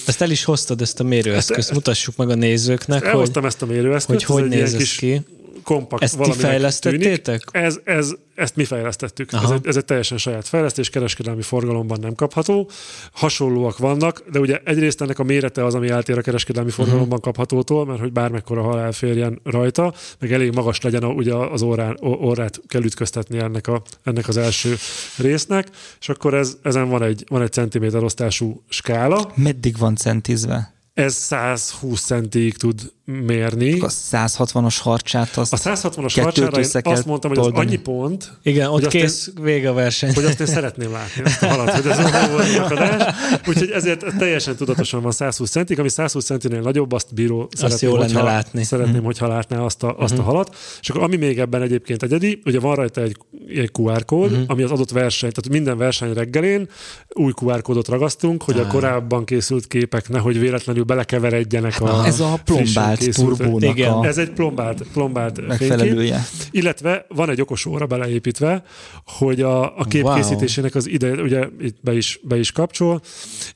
Ezt el is hoztad, ezt a mérőeszközt, mutassuk meg a nézőknek, hogy, ezt a mérőeszközt, hogy hogy néz ez ki kompakt Ezt ti fejlesztettétek? Tűnik. Ez, ez, ezt mi fejlesztettük. Ez egy, ez egy teljesen saját fejlesztés, kereskedelmi forgalomban nem kapható. Hasonlóak vannak, de ugye egyrészt ennek a mérete az, ami eltér a kereskedelmi mhm. forgalomban uh-huh. kaphatótól, mert hogy bármekkora hal elférjen rajta, meg elég magas legyen a, ugye az órán, órát kell ütköztetni ennek, a, ennek az első résznek, és akkor ez, ezen van egy, van egy centiméter osztású skála. Meddig van centizve? Ez 120 centig tud mérni. A 160-as harcsát azt A 160-as harcsára én azt mondtam, hogy az annyi pont. Igen, ott kész én, vége a verseny. Hogy azt én szeretném látni, azt a halat, hogy ez a akadás. Úgyhogy ezért teljesen tudatosan van 120 centig, ami 120 centinél nagyobb, azt bíró azt szeretném, jó hogyha, látni. Szeretném, mm. hogyha látná azt a, azt mm. a mhm. halat. És akkor ami még ebben egyébként egyedi, ugye van rajta egy, egy QR kód, mm. ami az adott verseny, tehát minden verseny reggelén új QR kódot ragasztunk, hogy ah. a korábban készült képek nehogy véletlenül belekeveredjenek a Ez a plombált turbónak Igen, a... ez egy plombált, plombált megfelelője. Fénykép, illetve van egy okos óra beleépítve, hogy a, a kép wow. készítésének az ide, ugye itt be is, be is kapcsol,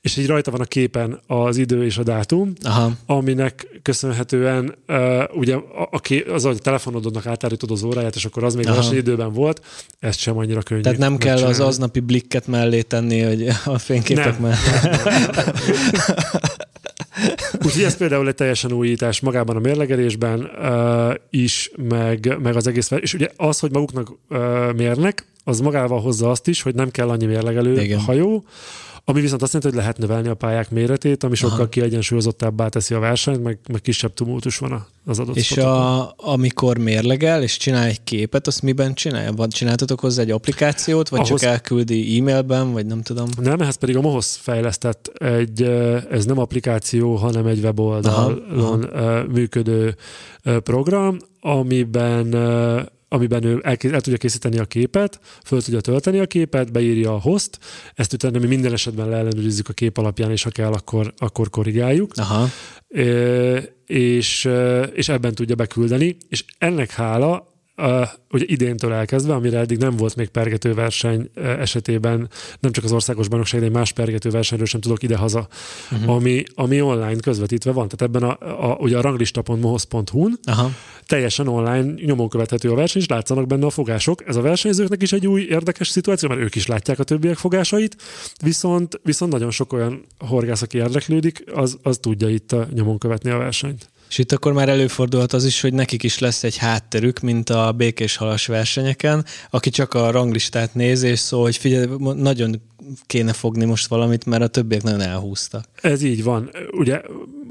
és így rajta van a képen az idő és a dátum, Aha. aminek köszönhetően uh, ugye a, a kép, az, hogy a telefonodnak átállítod az óráját, és akkor az még az időben volt, ezt sem annyira könnyű. Tehát nem kell az aznapi blikket mellé tenni, hogy a fényképek mellé. Úgyhogy ez például egy teljesen újítás magában a mérlegelésben uh, is, meg, meg az egész, és ugye az, hogy maguknak uh, mérnek, az magával hozza azt is, hogy nem kell annyi mérlegelő Igen. hajó, ami viszont azt jelenti, hogy lehet növelni a pályák méretét, ami sokkal Aha. kiegyensúlyozottabbá teszi a versenyt, meg, meg kisebb tumultus van az adott És a, amikor mérlegel, és csinál egy képet, azt miben csinálja? Vagy csináltatok hozzá egy applikációt, vagy Ahhoz... csak elküldi e-mailben, vagy nem tudom? Nem, ehhez pedig a MOHOS fejlesztett egy, ez nem applikáció, hanem egy weboldalon aha, aha. működő program, amiben amiben ő el, el tudja készíteni a képet, föl tudja tölteni a képet, beírja a host, ezt utána mi minden esetben leellenőrizzük a kép alapján, és ha kell, akkor, akkor korrigáljuk. Aha. E, és, és ebben tudja beküldeni, és ennek hála Uh, ugye idéntől elkezdve, amire eddig nem volt még pergetőverseny esetében, nem csak az országos bajnokság, de egy más pergetőversenyről sem tudok idehaza, uh-huh. ami, ami online közvetítve van. Tehát ebben a, a, ugye a ranglista.mohoz.hu-n teljesen online nyomon követhető a verseny, és látszanak benne a fogások. Ez a versenyzőknek is egy új érdekes szituáció, mert ők is látják a többiek fogásait, viszont, viszont nagyon sok olyan horgász, aki érdeklődik, az, az tudja itt nyomon követni a versenyt. És itt akkor már előfordulhat az is, hogy nekik is lesz egy hátterük, mint a békés halas versenyeken, aki csak a ranglistát néz, és szól, hogy figyelj, nagyon kéne fogni most valamit, mert a többiek nagyon elhúztak. Ez így van. Ugye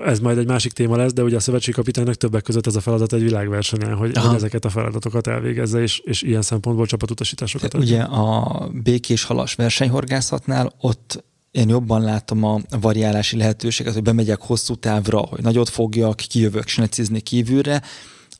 ez majd egy másik téma lesz, de ugye a szövetségkapitánynak többek között ez a feladat egy világversenyen, hogy, hogy ezeket a feladatokat elvégezze, és, és ilyen szempontból csapatutasításokat. Ugye a békés halas versenyhorgászatnál ott én jobban látom a variálási lehetőséget, hogy bemegyek hosszú távra, hogy nagyot fogjak, kijövök snecizni kívülre.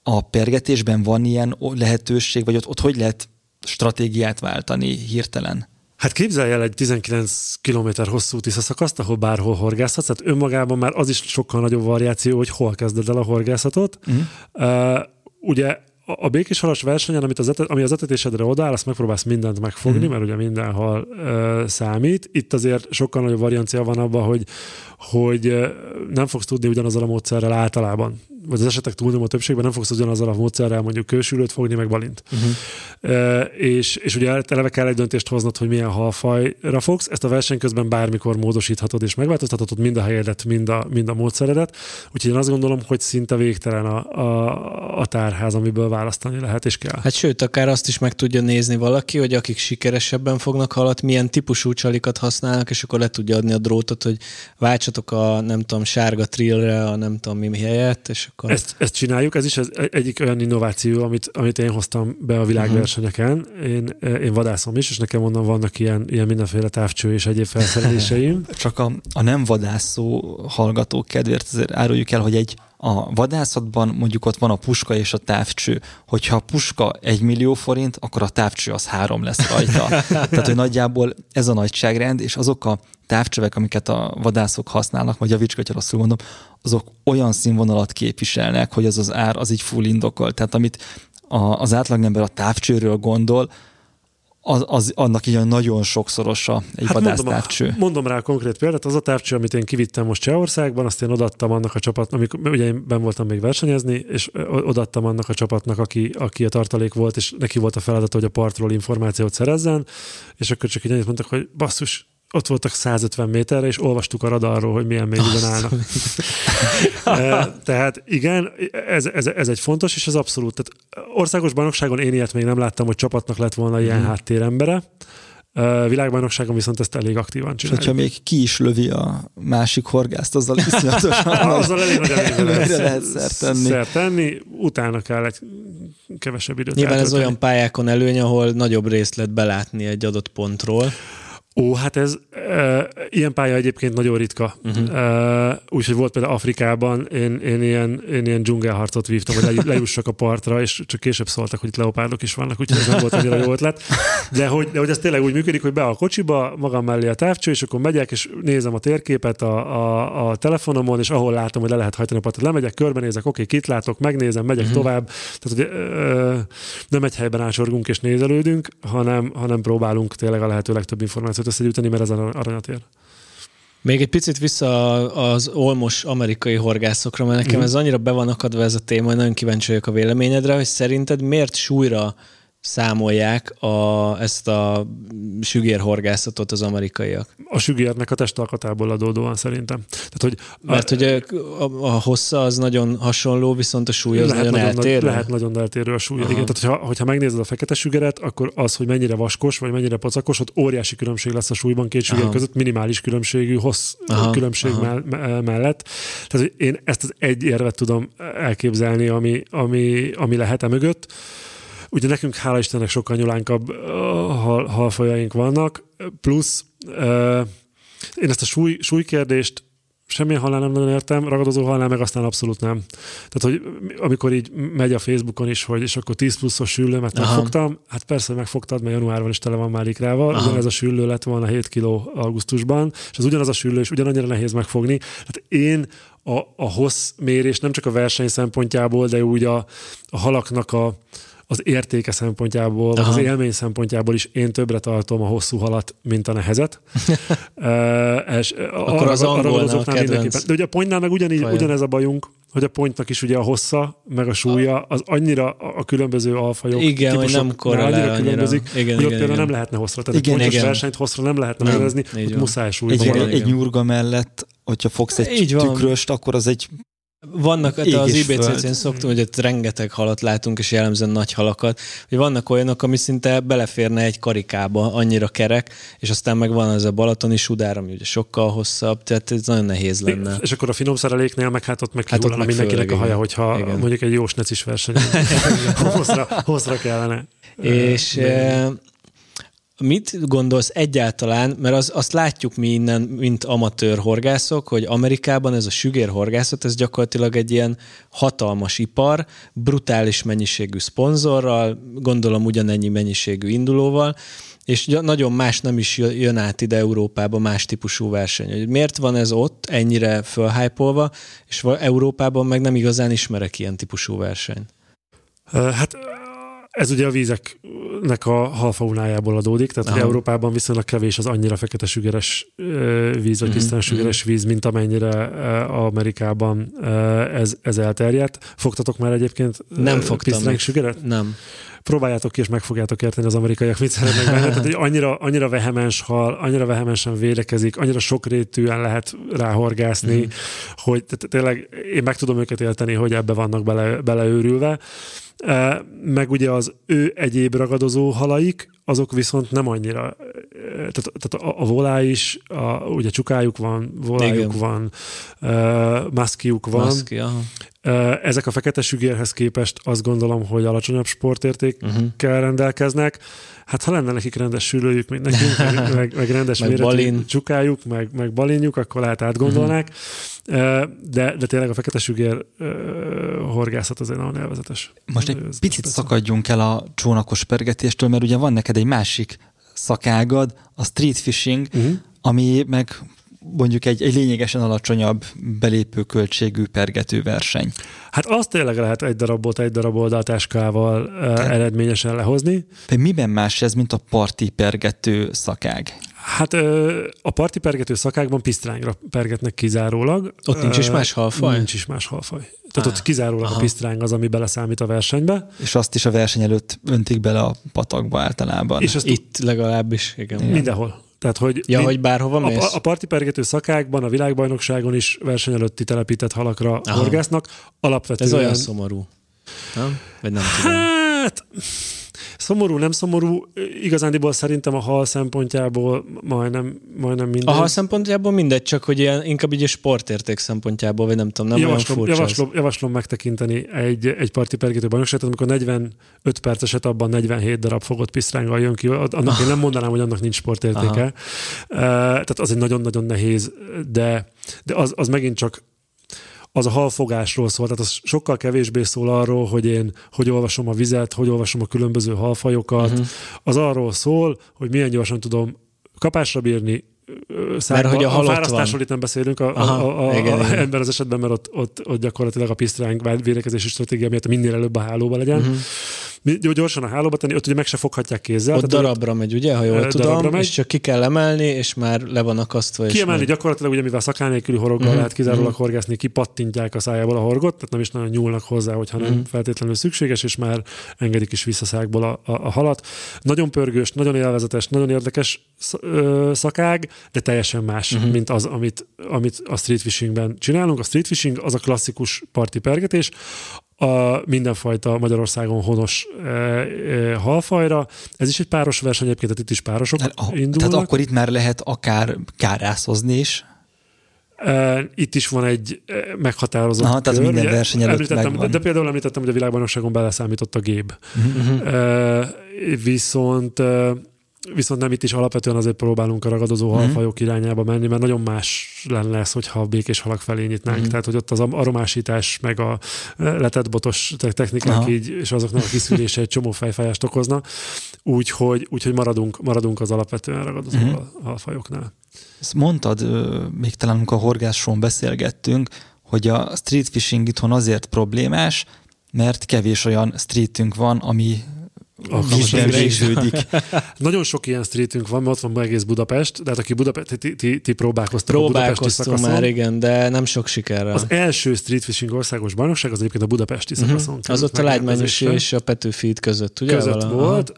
A pergetésben van ilyen lehetőség, vagy ott, ott hogy lehet stratégiát váltani hirtelen? Hát képzelj el egy 19 km hosszú tiszaszakaszt, ahol bárhol horgászhatsz, tehát önmagában már az is sokkal nagyobb variáció, hogy hol kezded el a horgászatot. Uh-huh. Uh, ugye a békés halas versenyen, amit az etet, ami az etetésedre odáll, azt megpróbálsz mindent megfogni, mm. mert ugye minden hal uh, számít. Itt azért sokkal nagyobb variancia van abban, hogy, hogy nem fogsz tudni ugyanazzal a módszerrel általában vagy az esetek túlnyomó többségben nem fogsz ugyanazzal a módszerrel mondjuk kősülőt fogni, meg balint. Uh-huh. E, és, és ugye eleve kell egy döntést hoznod, hogy milyen halfajra fogsz. Ezt a verseny közben bármikor módosíthatod és megváltoztathatod mind a helyedet, mind a, mind a módszeredet. Úgyhogy én azt gondolom, hogy szinte végtelen a, a, a tárház, amiből választani lehet és kell. Hát sőt, akár azt is meg tudja nézni valaki, hogy akik sikeresebben fognak halat, milyen típusú csalikat használnak, és akkor le tudja adni a drótot, hogy váltsatok a nem tudom, sárga trillre, a nem tudom mi helyett, és akkor... Ezt, ezt csináljuk, ez is az egyik olyan innováció, amit, amit én hoztam be a világversenyeken. Uh-huh. Én, én vadászom is, és nekem onnan vannak ilyen, ilyen mindenféle távcső és egyéb felszereléseim. Csak a, a nem vadászó hallgatók kedvéért azért áruljuk el, hogy egy a vadászatban mondjuk ott van a puska és a távcső. Hogyha a puska egy millió forint, akkor a távcső az három lesz rajta. Tehát, hogy nagyjából ez a nagyságrend, és azok a távcsövek, amiket a vadászok használnak, vagy javíts, hogyha rosszul mondom, azok olyan színvonalat képviselnek, hogy az az ár az így full indokol. Tehát amit a, az átlagember a távcsőről gondol, az, az, annak ilyen nagyon sokszorosa egy hát vadásztávcső. Mondom, mondom rá a konkrét példát, az a távcső, amit én kivittem most Csehországban, azt én odattam annak a csapatnak, amikor ugye én ben voltam még versenyezni, és odattam annak a csapatnak, aki, aki a tartalék volt, és neki volt a feladat, hogy a partról információt szerezzen, és akkor csak így annyit mondtak, hogy basszus, ott voltak 150 méterre, és olvastuk a radarról, hogy milyen mélyben állnak. Tehát igen, ez, ez, ez egy fontos, és ez abszolút. Tehát országos bajnokságon én ilyet még nem láttam, hogy csapatnak lett volna ilyen hmm. háttérembere. Világbajnokságon viszont ezt elég aktívan csináljuk. És hogyha még ki is lövi a másik horgászt, azzal iszonyatosan azzal elég nagy előnyre lehet szert tenni. Szert tenni, utána kell egy kevesebb időt Nyilván eltölteni. ez olyan pályákon előny, ahol nagyobb részt lehet belátni egy adott pontról. Ó, hát ez e, ilyen pálya egyébként nagyon ritka. Uh-huh. E, úgyhogy volt például Afrikában, én, én, ilyen, én ilyen dzsungelharcot vívtam, hogy lejussak a partra, és csak később szóltak, hogy itt leopárdok is vannak, úgyhogy ez nem volt annyira jó ötlet. De hogy, de hogy ez tényleg úgy működik, hogy be a kocsiba, magam mellé a távcső, és akkor megyek, és nézem a térképet a, a, a telefonomon, és ahol látom, hogy le lehet hajtani a partot, lemegyek, körbenézek, oké, kit látok, megnézem, megyek uh-huh. tovább. Tehát, hogy e, nem egy helyben ásorgunk és nézelődünk, hanem, hanem próbálunk tényleg a lehető legtöbb információt információt összegyűjteni, mert ez aranyat ér. Még egy picit vissza az olmos amerikai horgászokra, mert nekem mm. ez annyira be van akadva ez a téma, hogy nagyon kíváncsi vagyok a véleményedre, hogy szerinted miért súlyra számolják a, ezt a sügérhorgászatot az amerikaiak. A sügérnek a testalkatából adódóan szerintem. Tehát, hogy Mert a, hogy a, a hossza az nagyon hasonló, viszont a súly az lehet nagyon, nagyon eltérő. Lehet nagyon eltérő a súly. Igen, tehát hogyha, hogyha megnézed a fekete sügeret, akkor az, hogy mennyire vaskos, vagy mennyire pocakos, ott óriási különbség lesz a súlyban két süger Aha. között, minimális különbségű hossz Aha. különbség Aha. mellett. Tehát én ezt az egy érvet tudom elképzelni, ami, ami, ami lehet e mögött. Ugye nekünk hála Istennek sokkal nyulánkabb hal, halfajaink vannak, plusz én ezt a súly, súlykérdést semmilyen halál nem nagyon értem, ragadozó halál meg aztán abszolút nem. Tehát, hogy amikor így megy a Facebookon is, hogy és akkor 10 pluszos süllő, mert Aha. megfogtam, hát persze megfogtad, mert januárban is tele van már ikrával, Aha. ugyanez a süllő lett volna 7 kiló augusztusban, és az ugyanaz a süllő, és ugyanannyira nehéz megfogni. Hát én a, a hossz mérés nem csak a verseny szempontjából, de úgy a, a halaknak a, az értéke szempontjából, Aha. az élmény szempontjából is én többre tartom a hosszú halat, mint a nehezet. uh, és Akkor az angolnál mindenképpen. De ugye a pontnál meg ugyanígy, ugyanez a bajunk, hogy a pontnak is ugye a hossza, meg a súlya, az annyira a különböző alfajok igen, hogy nem korrelál annyira különbözik, igen, hogy ott igen, például igen. nem lehetne hosszra. Tehát igen, egy pontos igen. versenyt hosszra nem lehetne nevezni, ott muszáj súlyban. Egy, egy nyurga mellett, hogyha fogsz egy tükröst, akkor az egy vannak, hát az IBCC-n szoktunk, hogy ott rengeteg halat látunk, és jellemzően nagy halakat, hogy vannak olyanok, ami szinte beleférne egy karikába, annyira kerek, és aztán meg van az a balatoni sudár, ami ugye sokkal hosszabb, tehát ez nagyon nehéz lenne. És akkor a finom szereléknél meg hát ott meg hát ott meg mindenkinek főleg, a haja, hogyha igen. mondjuk egy jó snecis verseny hosszra, hosszra kellene. És Mit gondolsz egyáltalán, mert az, azt látjuk mi innen, mint amatőr horgászok, hogy Amerikában ez a sügérhorgászat, ez gyakorlatilag egy ilyen hatalmas ipar, brutális mennyiségű szponzorral, gondolom ugyanennyi mennyiségű indulóval, és nagyon más nem is jön át ide Európába más típusú verseny. Miért van ez ott ennyire fölhájpolva, és Európában meg nem igazán ismerek ilyen típusú versenyt? Hát ez ugye a vízeknek a halfaunájából adódik, tehát Aha. Európában viszonylag kevés az annyira fekete sügeres víz, vagy tisztán mm-hmm. sügeres víz, mint amennyire Amerikában ez, ez elterjedt. Fogtatok már egyébként Nem fogtam. sügeret? Nem próbáljátok ki, és meg fogjátok érteni az amerikaiak mit szeretnek benne. Tehát, hogy annyira, annyira vehemens hal, annyira vehemensen védekezik, annyira sokrétűen lehet ráhorgászni, mm. hogy tényleg én meg tudom őket érteni, hogy ebbe vannak bele, beleőrülve meg ugye az ő egyéb ragadozó halaik, azok viszont nem annyira, tehát, tehát a, a volá is, a, ugye csukájuk van, volájuk Igen. van, uh, maszkiuk van. Maszki, aha. Ezek a fekete sügérhez képest azt gondolom, hogy alacsonyabb sportértékkel uh-huh. rendelkeznek. Hát ha lenne nekik rendes sülőjük, mint nekünk, meg, meg, meg rendes meg méretű balin. csukájuk, meg, meg balinjuk, akkor lehet átgondolnák. Uh-huh. De, de tényleg a fekete sügér uh, horgászat az egy nagyon elvezetes. Most egy picit szakadjunk el a csónakos pergetéstől, mert ugye van neked egy másik szakágad, a street fishing, uh-huh. ami meg mondjuk egy, egy lényegesen alacsonyabb belépő költségű pergető verseny. Hát azt tényleg lehet egy darabot egy darab oldaltáskával Te... eredményesen lehozni. De miben más ez, mint a parti pergető szakág? Hát a parti pergető szakákban pisztrányra pergetnek kizárólag. Ott nincs is más halfaj? Nincs is más halfaj. Tehát Á, ott kizárólag aha. a pisztrány az, ami beleszámít a versenybe. És azt is a verseny előtt öntik bele a patakba általában. És azt Itt legalábbis, igen. igen. Mindenhol. Tehát, hogy ja, hogy bárhova mész? A, a partipergető szakákban, a világbajnokságon is verseny előtti telepített halakra Aha. horgásznak. Alapvetően... Ez olyan szomorú. Nem? Vagy nem tudom. Hát Szomorú, nem szomorú, igazándiból szerintem a hal szempontjából majdnem, majdnem mindegy. A hal szempontjából mindegy, csak hogy ilyen, inkább így a sportérték szempontjából, vagy nem tudom, nem javaslom, olyan javaslom, javaslom megtekinteni egy, egy parti pergető bajnokságot, amikor 45 perceset abban 47 darab fogott pisztránggal jön ki, annak én nem mondanám, hogy annak nincs sportértéke. Uh, tehát az egy nagyon-nagyon nehéz, de, de az, az megint csak az a halfogásról szól, tehát az sokkal kevésbé szól arról, hogy én hogy olvasom a vizet, hogy olvasom a különböző halfajokat. Uh-huh. Az arról szól, hogy milyen gyorsan tudom kapásra bírni, Szárba, mert hogy a, a fárasztásról itt nem beszélünk a, Aha, a, a, igen, a, igen. ember az esetben, mert ott, ott, ott gyakorlatilag a pisztránk védekezési stratégia miatt minél előbb a hálóba legyen. Uh-huh. Gyorsan a hálóba tenni, ott ugye meg se foghatják kézzel. Ott darabra ott, megy, ugye, ha jól tudom, megy. és csak ki kell emelni, és már le van akasztva. Kiemelni gyakorlatilag, ugye mivel szakán nélküli horoggal mm-hmm. lehet kizárólag mm-hmm. horgászni, kipattintják a szájából a horgot, tehát nem is nagyon nyúlnak hozzá, hogyha mm-hmm. nem mhm. feltétlenül szükséges, és már engedik is vissza szákból a, a, a halat. Nagyon pörgős, nagyon élvezetes, nagyon érdekes szakág, de teljesen más, mm-hmm. mint az, amit, amit a street fishingben csinálunk. A street fishing az a klasszikus parti pergetés, a mindenfajta Magyarországon honos e, e, halfajra. Ez is egy páros verseny, egyébként tehát itt is párosok tehát, indulnak. Tehát akkor itt már lehet akár kárászozni is? E, itt is van egy meghatározott Aha, tehát minden verseny előtt említettem, de, de például említettem, hogy a világbajnokságon beleszámított a gép. Uh-huh. E, viszont Viszont nem itt is alapvetően azért próbálunk a ragadozó mm. halfajok irányába menni, mert nagyon más lenne ez, hogyha a békés halak felé nyitnánk. Mm. Tehát, hogy ott az aromásítás, meg a letett botos technikák Aha. így, és azoknak a kiszűrése egy csomó fejfájást okozna. Úgyhogy, úgyhogy maradunk, maradunk az alapvetően ragadozó mm. halfajoknál. Ezt mondtad, még talán amikor a horgáson beszélgettünk, hogy a street fishing itthon azért problémás, mert kevés olyan streetünk van, ami végződik. Nagyon sok ilyen streetünk van, mert ott van egész Budapest, de hát aki Budapest, ti, ti, ti próbálkoztak Próbálkoztunk a már, igen, de nem sok sikerrel. Az első street fishing országos bajnokság az egyébként a budapesti uh-huh. szakaszon. Az ott a Lágymányosi és a Petőfi között, ugye? Között vala? volt.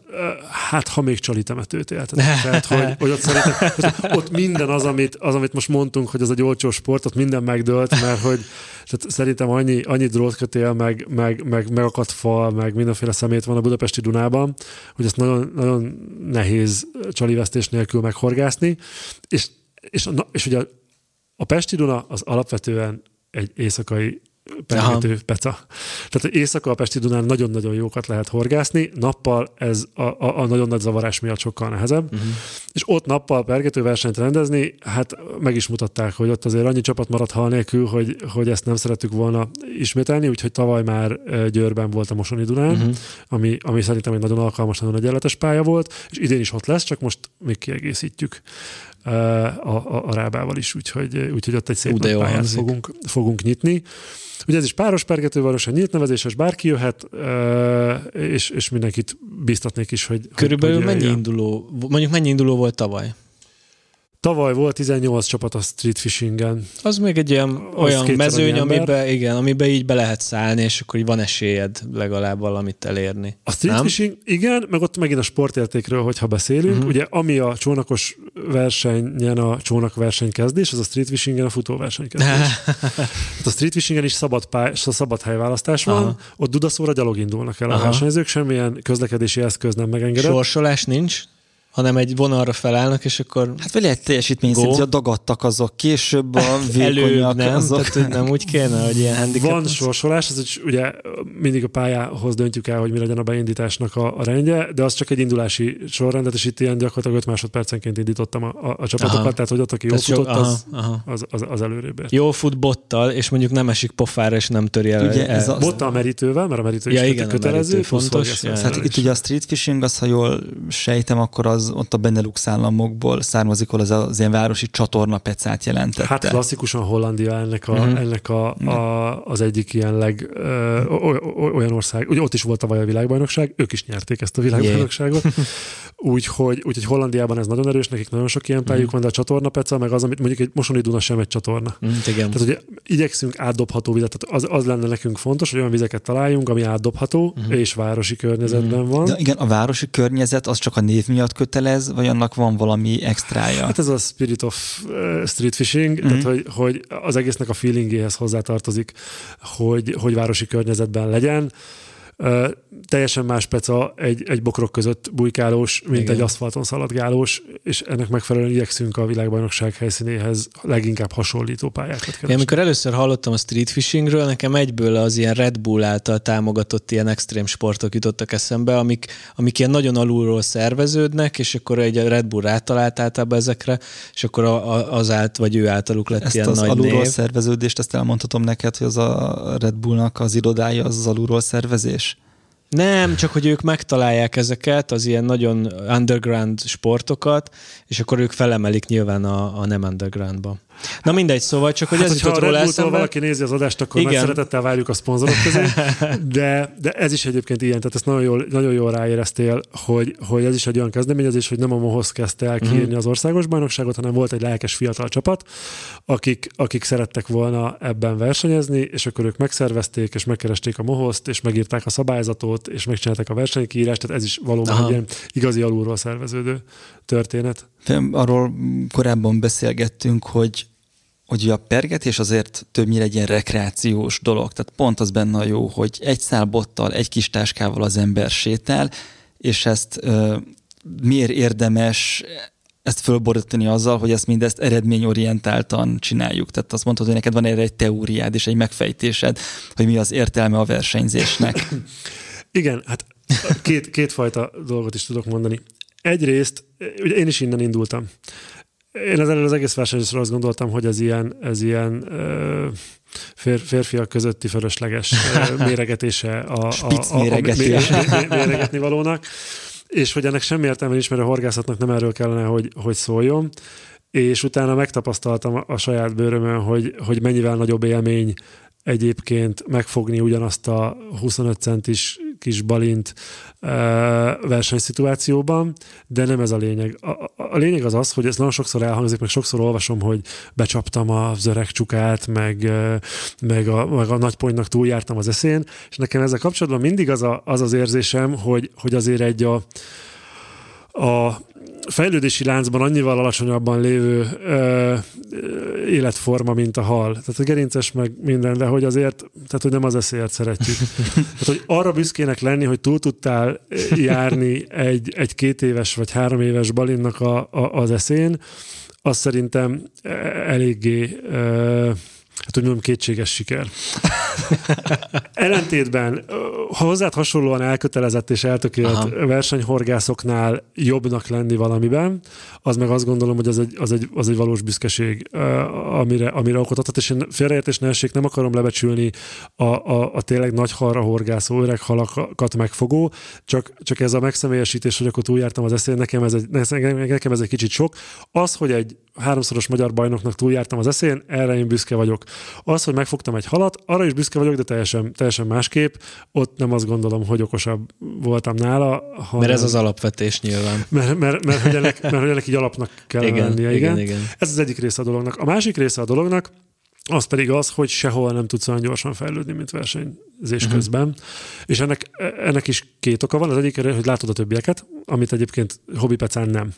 Hát, ha még csali temetőt éltetek. Tehát, hogy, hogy ott, szerintem, ott minden az amit, az, amit most mondtunk, hogy az egy olcsó sport, ott minden megdőlt, mert hogy tehát szerintem annyi, annyi drótkötél, meg, meg, meg megakadt fal, meg mindenféle szemét van a budapesti Dunában, hogy ezt nagyon, nagyon nehéz csalivesztés nélkül meghorgászni, és, és, és ugye a Pesti Duna az alapvetően egy éjszakai pergető peca. Tehát éjszaka a Pesti Dunán nagyon-nagyon jókat lehet horgászni, nappal ez a, a, a nagyon nagy zavarás miatt sokkal nehezebb, uh-huh. és ott nappal pergető versenyt rendezni, hát meg is mutatták, hogy ott azért annyi csapat maradt hal nélkül, hogy, hogy ezt nem szeretük volna ismételni, úgyhogy tavaly már Győrben volt a Mosoni Dunán, uh-huh. ami, ami szerintem egy nagyon alkalmas, nagyon egyenletes pálya volt, és idén is ott lesz, csak most még kiegészítjük a, a, a Rábával is, úgyhogy, úgyhogy ott egy szép pályát fogunk, fogunk nyitni. Ugye ez is páros pergetőváros, a nyílt nevezéses, bárki jöhet, és, és mindenkit biztatnék is, hogy... Körülbelül hogy mennyi induló, mondjuk mennyi induló volt tavaly? Tavaly volt 18 csapat a street fishingen. Az még egy ilyen olyan mezőny, amiben, igen, amiben így be lehet szállni, és akkor így van esélyed legalább valamit elérni. A street Nem? fishing, igen, meg ott megint a sportértékről, hogyha beszélünk. Uh-huh. Ugye ami a csónakos versenyen a csónakverseny kezdés, az a street fishingen a futóverseny kezdés. hát a street fishingen is szabad, pály, szabad helyválasztás van, Aha. ott dudaszóra gyalog indulnak el Aha. a versenyzők, semmilyen közlekedési eszköz nem megengedett. Sorsolás nincs? Hanem egy vonalra felállnak, és akkor... Hát vagy lehet teljesítmény szerint, hogy dagadtak azok, később a vékonyak nem, azok. Tehát, hogy nem úgy kéne, hogy ilyen handicap. Van sorsolás, ez ugye mindig a pályához döntjük el, hogy mi legyen a beindításnak a, a rendje, de az csak egy indulási sorrendet, és itt ilyen gyakorlatilag 5 másodpercenként indítottam a, a, a csapatokat, aha. tehát hogy ott, aki jól futott, aha, az, aha. Az, az, az előrébb ért. Jól fut bottal, és mondjuk nem esik pofára, és nem töri el. Ugye ez a... Bottal merítővel, mert a merítő ja, is igen, kötelező, fontos. Ja, hát itt ugye a street fishing, az, ha jól sejtem, akkor az ott a Benelux államokból származik, az az ilyen városi csatorna pecát jelentette. Hát klasszikusan Hollandia ennek, a, uh-huh. ennek a, a, az egyik ilyen leg, ö, olyan ország, ugye ott is volt tavaly a világbajnokság, ők is nyerték ezt a világbajnokságot, úgyhogy, úgyhogy Hollandiában ez nagyon erős, nekik nagyon sok ilyen pályuk uh-huh. van, de a csatorna peca, meg az, amit mondjuk egy Mosoni Duna sem egy csatorna. Uh-huh, igen. Tehát ugye igyekszünk átdobható vizet, tehát az, az lenne nekünk fontos, hogy olyan vizeket találjunk, ami átdobható, uh-huh. és városi környezetben uh-huh. van. De igen, a városi környezet az csak a név miatt kötelez, vagy annak van valami extrája? Hát ez a spirit of uh, street fishing, mm-hmm. tehát hogy, hogy az egésznek a feelingéhez hozzátartozik, hogy, hogy városi környezetben legyen teljesen más peca egy, egy bokrok között bujkálós, mint Igen. egy aszfalton szaladgálós, és ennek megfelelően igyekszünk a világbajnokság helyszínéhez leginkább hasonlító pályákat keresni. Én amikor először hallottam a street fishingről, nekem egyből az ilyen Red Bull által támogatott ilyen extrém sportok jutottak eszembe, amik, amik ilyen nagyon alulról szerveződnek, és akkor egy Red Bull rátalált általában ezekre, és akkor az át, vagy ő általuk lett ezt ilyen az nagy alulról név. szerveződést, ezt elmondhatom neked, hogy az a Red Bullnak az irodája az, az alulról szervezés? Nem, csak hogy ők megtalálják ezeket, az ilyen nagyon underground sportokat, és akkor ők felemelik nyilván a, a nem undergroundba. Na mindegy, szóval csak, hogy hát, ez jutott róla eszembe. valaki nézi az adást, akkor Igen. szeretettel várjuk a szponzorok közé, de, de ez is egyébként ilyen, tehát ezt nagyon jól, nagyon jól ráéreztél, hogy, hogy ez is egy olyan kezdeményezés, hogy nem a Mohoz kezdte el kiírni mm. az országos bajnokságot, hanem volt egy lelkes fiatal csapat, akik, akik szerettek volna ebben versenyezni, és akkor ők megszervezték, és megkeresték a Mohozt, és megírták a szabályzatot, és megcsinálták a versenykiírást, tehát ez is valóban Aha. egy ilyen igazi alulról szerveződő történet. Arról korábban beszélgettünk, hogy hogy a pergetés azért többnyire egy ilyen rekreációs dolog. Tehát pont az benne a jó, hogy egy szál bottal, egy kis táskával az ember sétál, és ezt uh, miért érdemes ezt fölborítani azzal, hogy ezt mindezt eredményorientáltan csináljuk. Tehát azt mondtad, hogy neked van erre egy teóriád és egy megfejtésed, hogy mi az értelme a versenyzésnek. Igen, hát két, kétfajta dolgot is tudok mondani. Egyrészt, ugye én is innen indultam. Én az az egész versenyzésről azt gondoltam, hogy ez ilyen, ez ilyen fér, férfiak közötti fölösleges méregetése a, a, a, a méregetni valónak, és hogy ennek semmi értelme nincs, mert a horgászatnak nem erről kellene, hogy, hogy szóljon. És utána megtapasztaltam a saját bőrömön, hogy, hogy mennyivel nagyobb élmény egyébként megfogni ugyanazt a 25 centis kis balint versenyszituációban, de nem ez a lényeg. A, a lényeg az az, hogy ez nagyon sokszor elhangzik, meg sokszor olvasom, hogy becsaptam az öreg csukát, meg, meg, a, meg a nagyponynak túljártam az eszén, és nekem ezzel kapcsolatban mindig az a, az, az érzésem, hogy, hogy azért egy a, a fejlődési láncban annyival alacsonyabban lévő ö, életforma, mint a hal. Tehát a gerinces meg minden, de hogy azért, tehát hogy nem az eszélyet szeretjük. tehát, hogy arra büszkének lenni, hogy túl tudtál járni egy, egy két éves vagy három éves balinnak a, a, az eszén, az szerintem eléggé ö, hát hogy mondjam, kétséges siker. Ellentétben, ha hozzád hasonlóan elkötelezett és eltökélt Aha. versenyhorgászoknál jobbnak lenni valamiben, az meg azt gondolom, hogy az egy, az egy, az egy valós büszkeség, amire, amire okot adhat, és én félreértés ne essék, nem akarom lebecsülni a, a, a tényleg nagy halra horgászó, öreg halakat megfogó, csak, csak ez a megszemélyesítés, hogy akkor túljártam az eszén, nekem ez egy, nekem ez egy kicsit sok. Az, hogy egy háromszoros magyar bajnoknak túljártam az eszén, erre én büszke vagyok. Az, hogy megfogtam egy halat, arra is büszke vagyok, de teljesen, teljesen másképp. Ott nem azt gondolom, hogy okosabb voltam nála. Hanem, mert ez az alapvetés nyilván. Mert, mert, mert, hogy, ennek, mert hogy ennek így alapnak kell igen, lennie. Igen. Igen, igen. Ez az egyik része a dolognak. A másik része a dolognak, az pedig az, hogy sehol nem tudsz olyan gyorsan fejlődni, mint versenyzés uh-huh. közben. És ennek, ennek is két oka van. Az egyik, hogy látod a többieket, amit egyébként hobbipecán nem.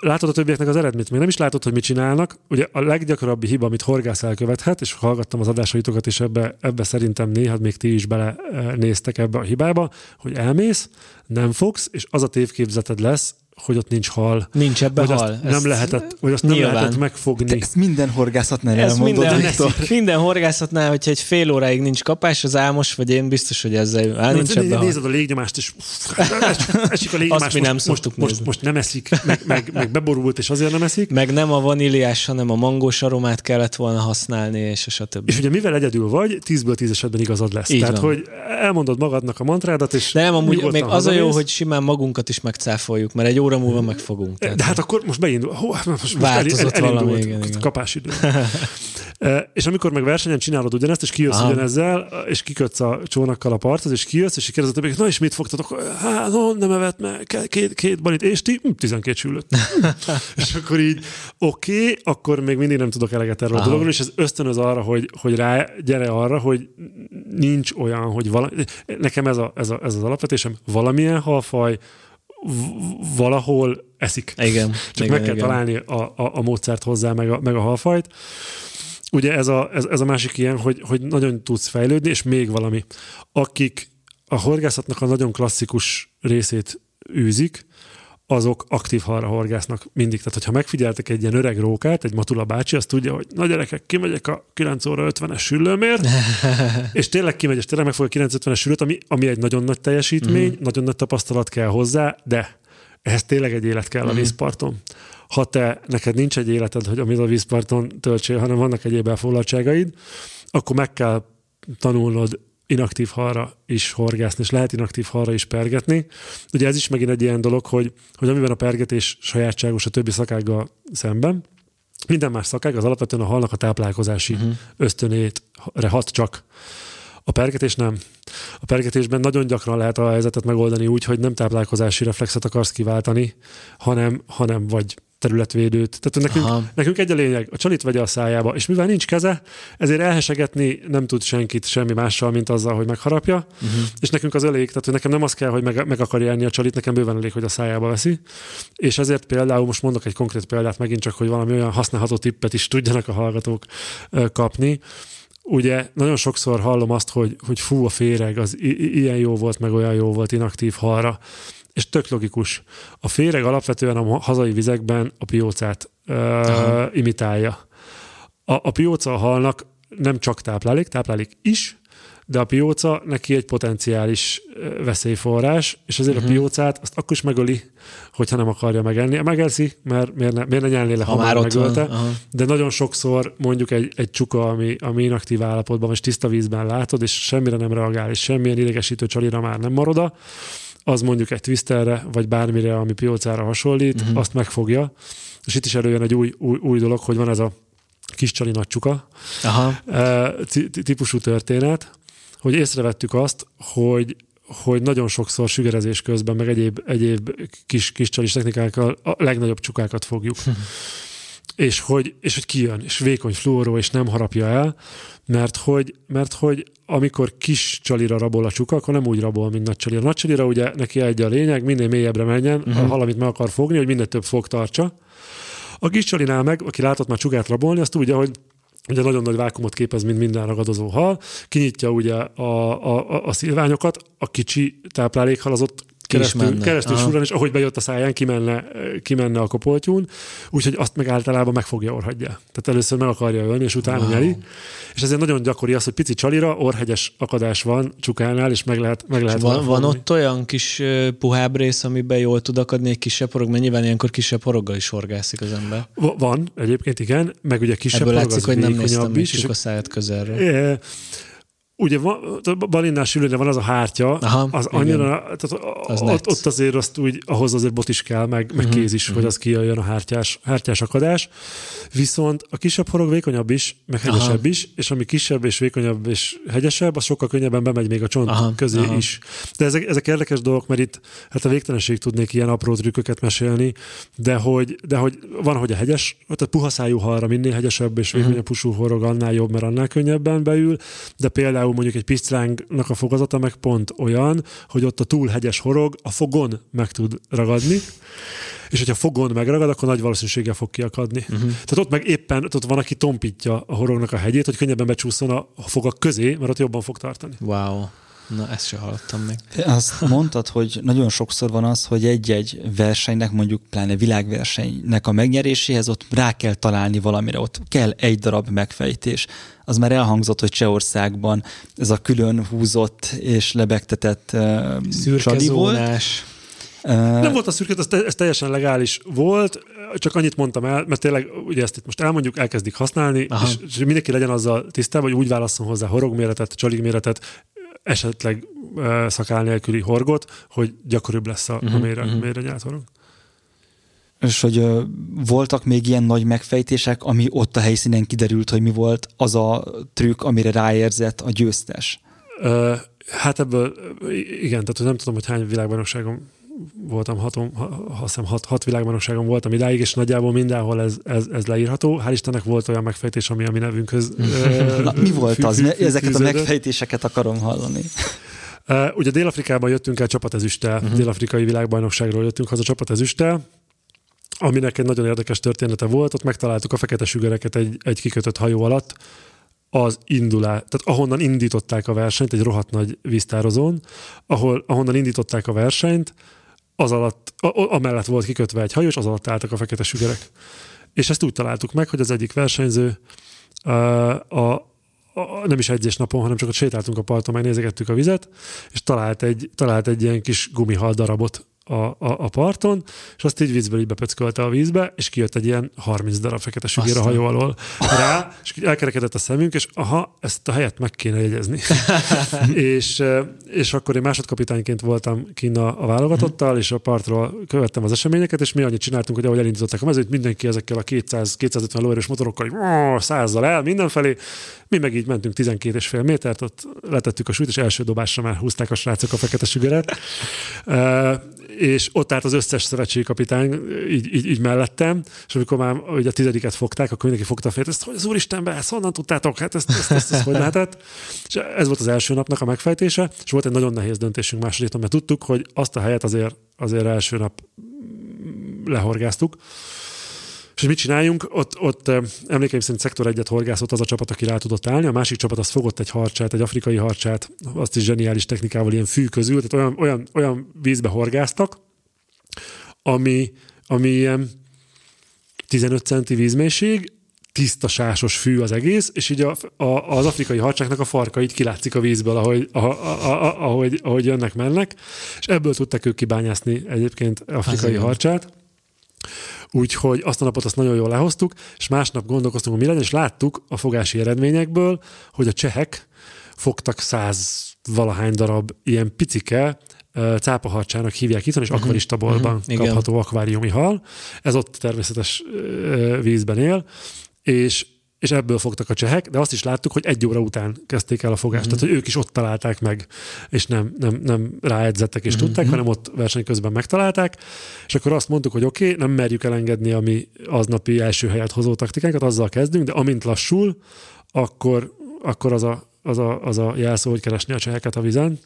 Látod a többieknek az eredményt, még nem is látod, hogy mit csinálnak. Ugye a leggyakorabbi hiba, amit horgász elkövethet, és hallgattam az adásaitokat, és ebbe, ebbe szerintem néha még ti is bele néztek ebbe a hibába, hogy elmész, nem fogsz, és az a tévképzeted lesz, hogy ott nincs hal. Nincs ebben hal. Ezt nem lehetett, vagy azt nyilván. nem lehetett megfogni. Te ezt minden horgászatnál ez elmondod, minden, Viktor. minden horgászatnál, hogyha egy fél óráig nincs kapás, az álmos vagy én biztos, hogy ezzel áll, nincs ebben Nézed a légnyomást, és esik a légnyomás. Azt mi nem most, most, most, most, nem eszik, meg, meg, meg, beborult, és azért nem eszik. Meg nem a vaníliás, hanem a mangós aromát kellett volna használni, és a stb. És ugye mivel egyedül vagy, 10-ből 10 esetben igazad lesz. Így Tehát, van. hogy elmondod magadnak a mantrádat, és De nem, amúgy még az a jó, hogy simán magunkat is megcáfoljuk, mert egy óra múlva megfogunk. Tehát De hát akkor most beindul. Hó, hát most, most el, igen, igen. kapásidő. és amikor meg versenyen csinálod ugyanezt, és kijössz Aha. ugyanezzel, és kikötsz a csónakkal a parthoz, és kijössz, és kérdezed többé, na és mit fogtatok? Hát, no, nem evett meg, két, két banit, és ti? 12 hm, sülött. és akkor így, oké, okay, akkor még mindig nem tudok eleget erről Aha. a dologról, és ez ösztönöz arra, hogy, hogy rá, gyere arra, hogy nincs olyan, hogy valami, nekem ez, a, ez, a, ez az alapvetésem, valamilyen halfaj, valahol eszik. Igen. Csak igen, meg kell igen. találni a, a, a módszert hozzá, meg a, meg a halfajt. Ugye ez a, ez, ez a másik ilyen, hogy, hogy nagyon tudsz fejlődni, és még valami. Akik a horgászatnak a nagyon klasszikus részét űzik, azok aktív halra horgásznak mindig. Tehát, hogyha megfigyeltek egy ilyen öreg rókát, egy matula bácsi, azt tudja, hogy na gyerekek, kimegyek a 9 óra 50-es süllőmért, és tényleg kimegy, és tényleg megfog a 950-es süllőt, ami, ami egy nagyon nagy teljesítmény, mm. nagyon nagy tapasztalat kell hozzá, de ehhez tényleg egy élet kell mm. a mhm. vízparton. Ha te, neked nincs egy életed, hogy amit a vízparton töltsél, hanem vannak egyéb elfoglaltságaid, akkor meg kell tanulnod inaktív halra is horgászni, és lehet inaktív halra is pergetni. Ugye ez is megint egy ilyen dolog, hogy, hogy amiben a pergetés sajátságos a többi szakággal szemben, minden más szakág az alapvetően a halnak a táplálkozási uh-huh. ösztönétre hat csak. A pergetés nem. A pergetésben nagyon gyakran lehet a helyzetet megoldani úgy, hogy nem táplálkozási reflexet akarsz kiváltani, hanem, hanem vagy területvédőt. Tehát nekünk, nekünk egy a lényeg, a csalit vegye a szájába, és mivel nincs keze, ezért elhesegetni nem tud senkit semmi mással, mint azzal, hogy megharapja, uh-huh. és nekünk az elég, tehát hogy nekem nem az kell, hogy meg, meg akarja enni a csalit, nekem bőven elég, hogy a szájába veszi, és ezért például most mondok egy konkrét példát megint csak, hogy valami olyan használható tippet is tudjanak a hallgatók kapni, ugye nagyon sokszor hallom azt, hogy, hogy fú, a féreg, az i- ilyen jó volt, meg olyan jó volt inaktív halra és tök logikus. A féreg alapvetően a hazai vizekben a piócát uh, imitálja. A, a pióca a halnak nem csak táplálék, táplálék is, de a pióca neki egy potenciális veszélyforrás, és ezért uh-huh. a mhm. piócát azt akkor is megöli, hogyha nem akarja megenni. Megelzi, mert miért ne, miért ne nyelné le, ha, ha már megölte. Van. De nagyon sokszor mondjuk egy, egy csuka, ami, ami inaktív állapotban, vagy tiszta vízben látod, és semmire nem reagál, és semmilyen idegesítő csalira már nem marad, az mondjuk egy twisterre, vagy bármire, ami piócára hasonlít, uh-huh. azt megfogja. És itt is előjön egy új, új, új dolog, hogy van ez a kis csali nagy csuka Aha. E, típusú történet, hogy észrevettük azt, hogy hogy nagyon sokszor sügerezés közben, meg egyéb, egyéb kis, kis csalis technikákkal a legnagyobb csukákat fogjuk. És, hogy, és hogy kijön, és vékony fluoró, és nem harapja el, mert hogy, mert hogy amikor kis csalira rabol a csuka, akkor nem úgy rabol, mint nagy csalira. Nagy csalira ugye neki egy a lényeg, minél mélyebbre menjen, uh-huh. a hal, amit meg akar fogni, hogy minél több fog tartsa. A kis csalinál meg, aki látott már csukát rabolni, azt tudja, hogy ugye nagyon nagy vákumot képez, mint minden ragadozó hal, kinyitja ugye a, a, a, a szilványokat, a kicsi táplálékhal az ott keresztül, keresztül surran, és ahogy bejött a száján, kimenne, kimenne a kopoltyún, úgyhogy azt meg általában megfogja orhagyja. Tehát először meg akarja ölni, és utána wow. nyeli. És ezért nagyon gyakori az, hogy pici csalira orhegyes akadás van csukánál, és meg lehet, meg lehet van, van ott olyan kis puhább rész, amiben jól tud akadni egy kisebb porog, mert nyilván ilyenkor kisebb poroggal is horgászik az ember. Van, egyébként igen, meg ugye kisebb Ebből porog látszik, hogy nem néztem is, és a száját közelről. É, ugye balinnás ülőre van az a hártya, Aha, az annyira, tehát az ott, ott, azért azt úgy, ahhoz azért bot is kell, meg, meg uh-huh, kéz is, uh-huh. hogy az kijöjjön a hártyás, hártyás akadás. Viszont a kisebb horog vékonyabb is, meg hegyesebb Aha. is, és ami kisebb és vékonyabb és hegyesebb, az sokkal könnyebben bemegy még a csont Aha, közé Aha. is. De ezek, ezek érdekes dolgok, mert itt hát a végtelenség tudnék ilyen apró trükköket mesélni, de hogy, de hogy van, hogy a hegyes, tehát puha szájú halra minél hegyesebb és vékonyabb uh-huh. pusú horog, annál jobb, mert annál könnyebben beül, de például például mondjuk egy pisztrángnak a fogazata meg pont olyan, hogy ott a túlhegyes horog a fogon meg tud ragadni, és hogyha fogon megragad, akkor nagy valószínűséggel fog kiakadni. Uh-huh. Tehát ott meg éppen ott van, aki tompítja a horognak a hegyét, hogy könnyebben becsúszson a fogak közé, mert ott jobban fog tartani. Wow. Na, ezt se hallottam még. Azt mondtad, hogy nagyon sokszor van az, hogy egy-egy versenynek, mondjuk pláne világversenynek a megnyeréséhez ott rá kell találni valamire, ott kell egy darab megfejtés. Az már elhangzott, hogy Csehországban ez a külön húzott és lebegtetett uh, csali volt. Nem volt a szürke, ez, ez teljesen legális volt, csak annyit mondtam el, mert tényleg ugye ezt itt most elmondjuk, elkezdik használni, és, és mindenki legyen azzal tisztában, hogy úgy válasszon hozzá horogméretet, csaligméretet, esetleg szakál nélküli horgot, hogy gyakoribb lesz a, uh-huh, a mélyre, uh-huh. mélyre nyált horog. És hogy uh, voltak még ilyen nagy megfejtések, ami ott a helyszínen kiderült, hogy mi volt az a trükk, amire ráérzett a győztes? Uh, hát ebből igen, tehát nem tudom, hogy hány világbajnokságon voltam, hatom, ha, azt hiszem hat, hat világbajnokságon voltam idáig, és nagyjából mindenhol ez, ez, ez leírható. Hál' Istennek volt olyan megfejtés, ami a mi nevünkhöz Na, mi volt fű, az? Fű, fű, Ezeket a megfejtéseket akarom hallani. Uh, ugye Dél-Afrikában jöttünk el csapatezüsttel, uh-huh. dél-afrikai világbajnokságról jöttünk haza csapatezüsttel, aminek egy nagyon érdekes története volt, ott megtaláltuk a fekete sügereket egy, egy kikötött hajó alatt, az indulá, tehát ahonnan indították a versenyt, egy rohadt nagy víztározón, ahol, ahonnan indították a versenyt, az alatt, amellett volt kikötve egy hajó, és az alatt álltak a fekete sügerek. És ezt úgy találtuk meg, hogy az egyik versenyző a, a, a, nem is egyes napon, hanem csak ott sétáltunk a parton, megnézegettük a vizet, és talált egy, talált egy ilyen kis gumihal darabot a, a, a parton, és azt így vízből így bepöckölte a vízbe, és kijött egy ilyen 30 darab fekete sügér a hajó alól rá, és elkerekedett a szemünk, és aha, ezt a helyet meg kéne jegyezni. és, és akkor én másodkapitányként voltam kinn a, a válogatottal, és a partról követtem az eseményeket, és mi annyit csináltunk, hogy ahogy elindították a mezőt, mindenki ezekkel a 200-250 lóerős motorokkal százzal el mindenfelé, mi meg így mentünk 12 és fél métert, ott letettük a súlyt, és első dobásra már húzták a srácok a fekete sügeret. Uh, és ott állt az összes szövetségi kapitány így, így, így, mellettem, és amikor már ugye a tizediket fogták, akkor mindenki fogta a fejét, ezt hogy az úristen, be, ezt honnan tudtátok? Hát ezt, ezt, ezt, ezt hogy lehetett? És ez volt az első napnak a megfejtése, és volt egy nagyon nehéz döntésünk második mert tudtuk, hogy azt a helyet azért, azért első nap lehorgáztuk, és mit csináljunk? Ott, ott emlékeim szerint szektor egyet horgászott az a csapat, aki rá tudott állni, a másik csapat az fogott egy harcsát, egy afrikai harcsát, azt is zseniális technikával ilyen fű közül, tehát olyan, olyan, olyan vízbe horgáztak, ami, ami ilyen 15 centi vízmélység, tiszta sásos fű az egész, és így a, a, az afrikai harcsáknak a farka így kilátszik a vízből, ahogy, a, a, a, ahogy, ahogy jönnek, mennek, és ebből tudták ők kibányászni egyébként afrikai harcsát. Úgyhogy azt a napot azt nagyon jól lehoztuk, és másnap gondolkoztunk, hogy mi legyen, és láttuk a fogási eredményekből, hogy a csehek fogtak száz valahány darab ilyen picike, cápaharcsának hívják itt, és uh-huh. akvaristabolban uh-huh. kapható akváriumi hal. Ez ott természetes vízben él, és és ebből fogtak a csehek, de azt is láttuk, hogy egy óra után kezdték el a fogást, mm-hmm. tehát hogy ők is ott találták meg, és nem, nem, nem ráedzettek és mm-hmm. tudták, hanem ott verseny közben megtalálták, és akkor azt mondtuk, hogy oké, okay, nem merjük elengedni a mi aznapi első helyet hozó taktikánkat, azzal kezdünk, de amint lassul, akkor, akkor az a az a, az a jelszó, hogy keresni a cseheket a vizen.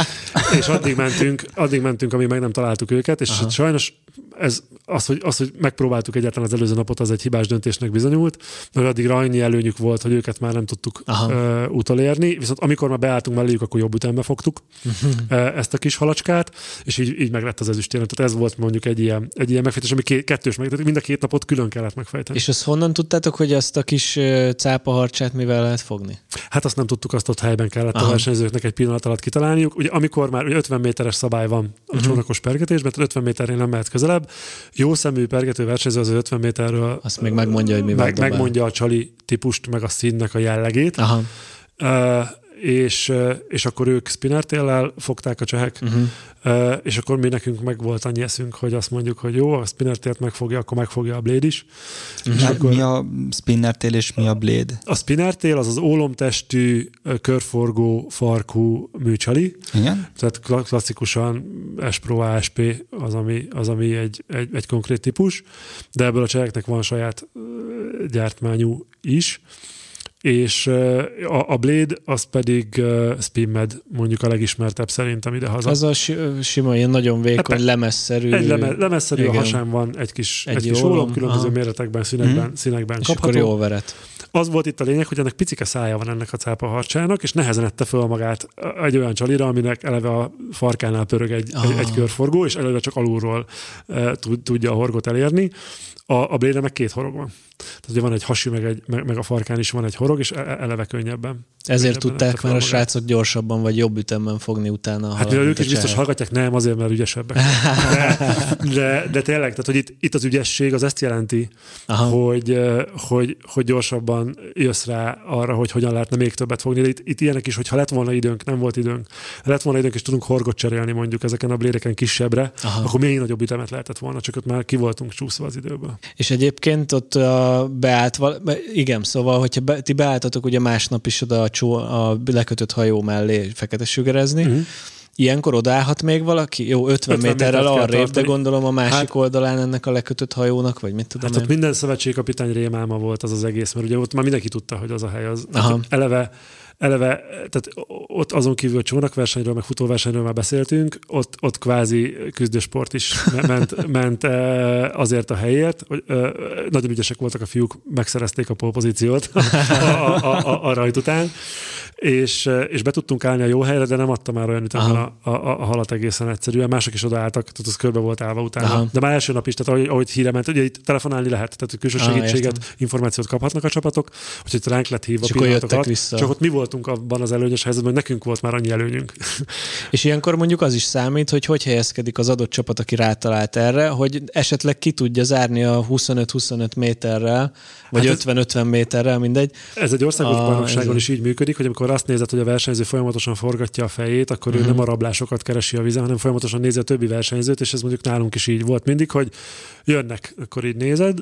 és addig mentünk, addig mentünk, amíg meg nem találtuk őket, és Aha. sajnos ez, az, hogy, az, hogy megpróbáltuk egyáltalán az előző napot, az egy hibás döntésnek bizonyult, mert addig annyi előnyük volt, hogy őket már nem tudtuk uh, utolérni, viszont amikor már beálltunk melléjük, akkor jobb ütembe fogtuk uh, ezt a kis halacskát, és így, így meg lett az ezüstérem. Tehát ez volt mondjuk egy ilyen, egy ilyen megfejtés, ami két, kettős meg, mind a két napot külön kellett megfejteni. És azt honnan tudtátok, hogy azt a kis cápaharcsát mivel lehet fogni? Hát azt nem tudtuk, azt ott helyben kellett Aha. a versenyzőknek egy pillanat alatt kitalálniuk. Ugye amikor már ugye 50 méteres szabály van a uh-huh. csónakos pergetésben, tehát 50 méternél nem mehet közelebb, jó szemű pergető versenyző az 50 méterről azt még megmondja, hogy mi meg, megmondja a csali típust, meg a színnek a jellegét. Aha. Uh, és, és akkor ők spinnertéllel fogták a csehek, uh-huh. és akkor mi nekünk meg volt annyi eszünk, hogy azt mondjuk, hogy jó, a spinnertélt megfogja, akkor megfogja a blade is. Uh-huh. És akkor, mi a spinnertél és mi a blade? A spinnertél az az ólomtestű, körforgó, farkú műcsali. Igen? Tehát klasszikusan S Pro ASP az, ami, az, ami egy, egy, egy konkrét típus, de ebből a cseheknek van saját gyártmányú is és a, a Blade az pedig Spinmed, mondjuk a legismertebb szerintem haza. Az a sima, ilyen nagyon vékony, hát, lemezszerű. Egy leme, lemezszerű, igen. a hasán van egy kis, egy, egy kis ólom, különböző aha. méretekben, színekben, hmm. színekben és kapható. akkor jó veret. Az volt itt a lényeg, hogy ennek picike szája van ennek a cápa harcsának, és nehezen ette föl magát egy olyan csalira, aminek eleve a farkánál pörög egy, egy, egy körforgó, és eleve csak alulról e, tudja a horgot elérni. A, a blade meg két horog van. Tehát ugye van egy hasi, meg, egy, meg, meg a farkán is van egy horog, és e, e, eleve könnyebben. Ezért könnyebben tudták már a srácok gyorsabban vagy jobb ütemben fogni utána. Hát mivel ők is biztos hallgatják, nem, azért, mert ügyesebbek. De, de, de tényleg, tehát hogy itt, itt az ügyesség az ezt jelenti, hogy, hogy, hogy gyorsabban jössz rá arra, hogy hogyan lehetne még többet fogni. De itt, itt ilyenek is, hogy ha lett volna időnk, nem volt időnk, lett volna időnk, és tudunk horgot cserélni mondjuk ezeken a blédeken kisebbre, Aha. akkor még nagyobb ütemet lehetett volna, csak ott már ki voltunk csúszva az időből. És egyébként ott a beállt, igen, szóval, hogyha be, ti beálltatok ugye másnap is oda a, csó, a lekötött hajó mellé fekete sugarezni, uh-huh. Ilyenkor odállhat még valaki? Jó, 50, 50 méterrel arrébb, de gondolom a másik hát, oldalán ennek a lekötött hajónak, vagy mit tudom Hát én? ott minden szövetségkapitány rémálma volt az az egész, mert ugye ott már mindenki tudta, hogy az a hely az. Aha. eleve eleve, tehát ott azon kívül csónakversenyről, meg futóversenyről már beszéltünk, ott, ott kvázi küzdősport is ment, ment azért a helyért, hogy nagyon ügyesek voltak a fiúk, megszerezték a polpozíciót a, a, a, a rajt után. És, és be tudtunk állni a jó helyre, de nem adta már olyan ütemben a, a, a, halat egészen egyszerűen. Mások is odaálltak, tehát az körbe volt állva utána. Aha. De már első nap is, tehát ahogy, ahogy híre ment, ugye itt telefonálni lehet, tehát külső segítséget, Aha, információt kaphatnak a csapatok, hogy itt ránk lett hívva pillanatokat. Vissza. Csak ott mi voltunk abban az előnyös helyzetben, hogy nekünk volt már annyi előnyünk. És ilyenkor mondjuk az is számít, hogy hogy helyezkedik az adott csapat, aki rátalált erre, hogy esetleg ki tudja zárni a 25-25 méterrel, vagy hát 50-50 méterrel, mindegy. Ez egy országos bajnokságon is így működik, hogy amikor azt nézed, hogy a versenyző folyamatosan forgatja a fejét, akkor uh-huh. ő mhm. nem a rablásokat keresi a vizen, hanem folyamatosan nézi a többi versenyzőt, és ez mondjuk nálunk is így volt mindig, hogy jönnek, akkor így nézed,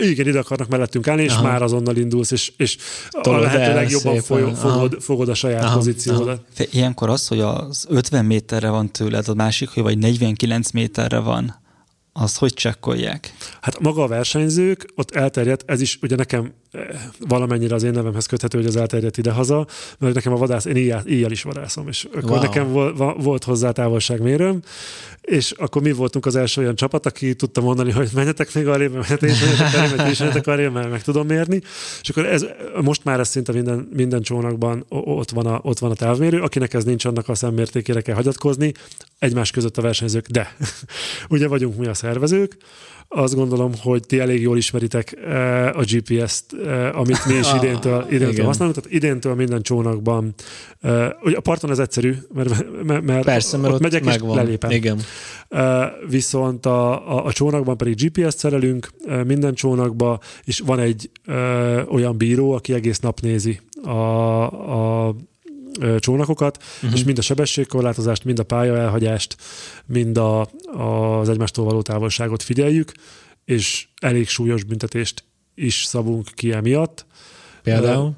igen, ide akarnak mellettünk állni, és Aha. már azonnal indulsz, és, és a lehető legjobban foly, fogod, fogod a saját Aha. pozíciódat. Aha. Ilyenkor az, hogy az 50 méterre van tőled, a másik, hogy vagy 49 méterre van, azt hogy csekkolják? Hát maga a versenyzők, ott elterjedt, ez is ugye nekem eh, valamennyire az én nevemhez köthető, hogy az elterjedt idehaza, mert nekem a vadász, én éjjel, éjjel is vadászom, és akkor wow. nekem volt hozzá távolságmérőm, és akkor mi voltunk az első olyan csapat, aki tudta mondani, hogy menjetek még arrébb, menjetek és menjetek arrébb, és menjetek arrébb, mert meg tudom mérni. És akkor ez, most már ez szinte minden, minden csónakban ott van, a, ott van a távmérő, akinek ez nincs, annak a szemmértékére kell hagyatkozni, egymás között a versenyzők, de ugye vagyunk mi a szervezők, azt gondolom, hogy ti elég jól ismeritek eh, a GPS-t, eh, amit mi is idéntől, idéntől használunk. Tehát idéntől minden csónakban, eh, ugye a parton ez egyszerű, mert, mert, Persze, mert ott, ott megyek megvan. és lelépem. Igen. Viszont a, a, a csónakban pedig GPS-t szerelünk minden csónakba, és van egy olyan bíró, aki egész nap nézi a, a csónakokat, uh-huh. és mind a sebességkorlátozást, mind a pálya elhagyást, mind a, az egymástól való távolságot figyeljük, és elég súlyos büntetést is szabunk ki emiatt. Például?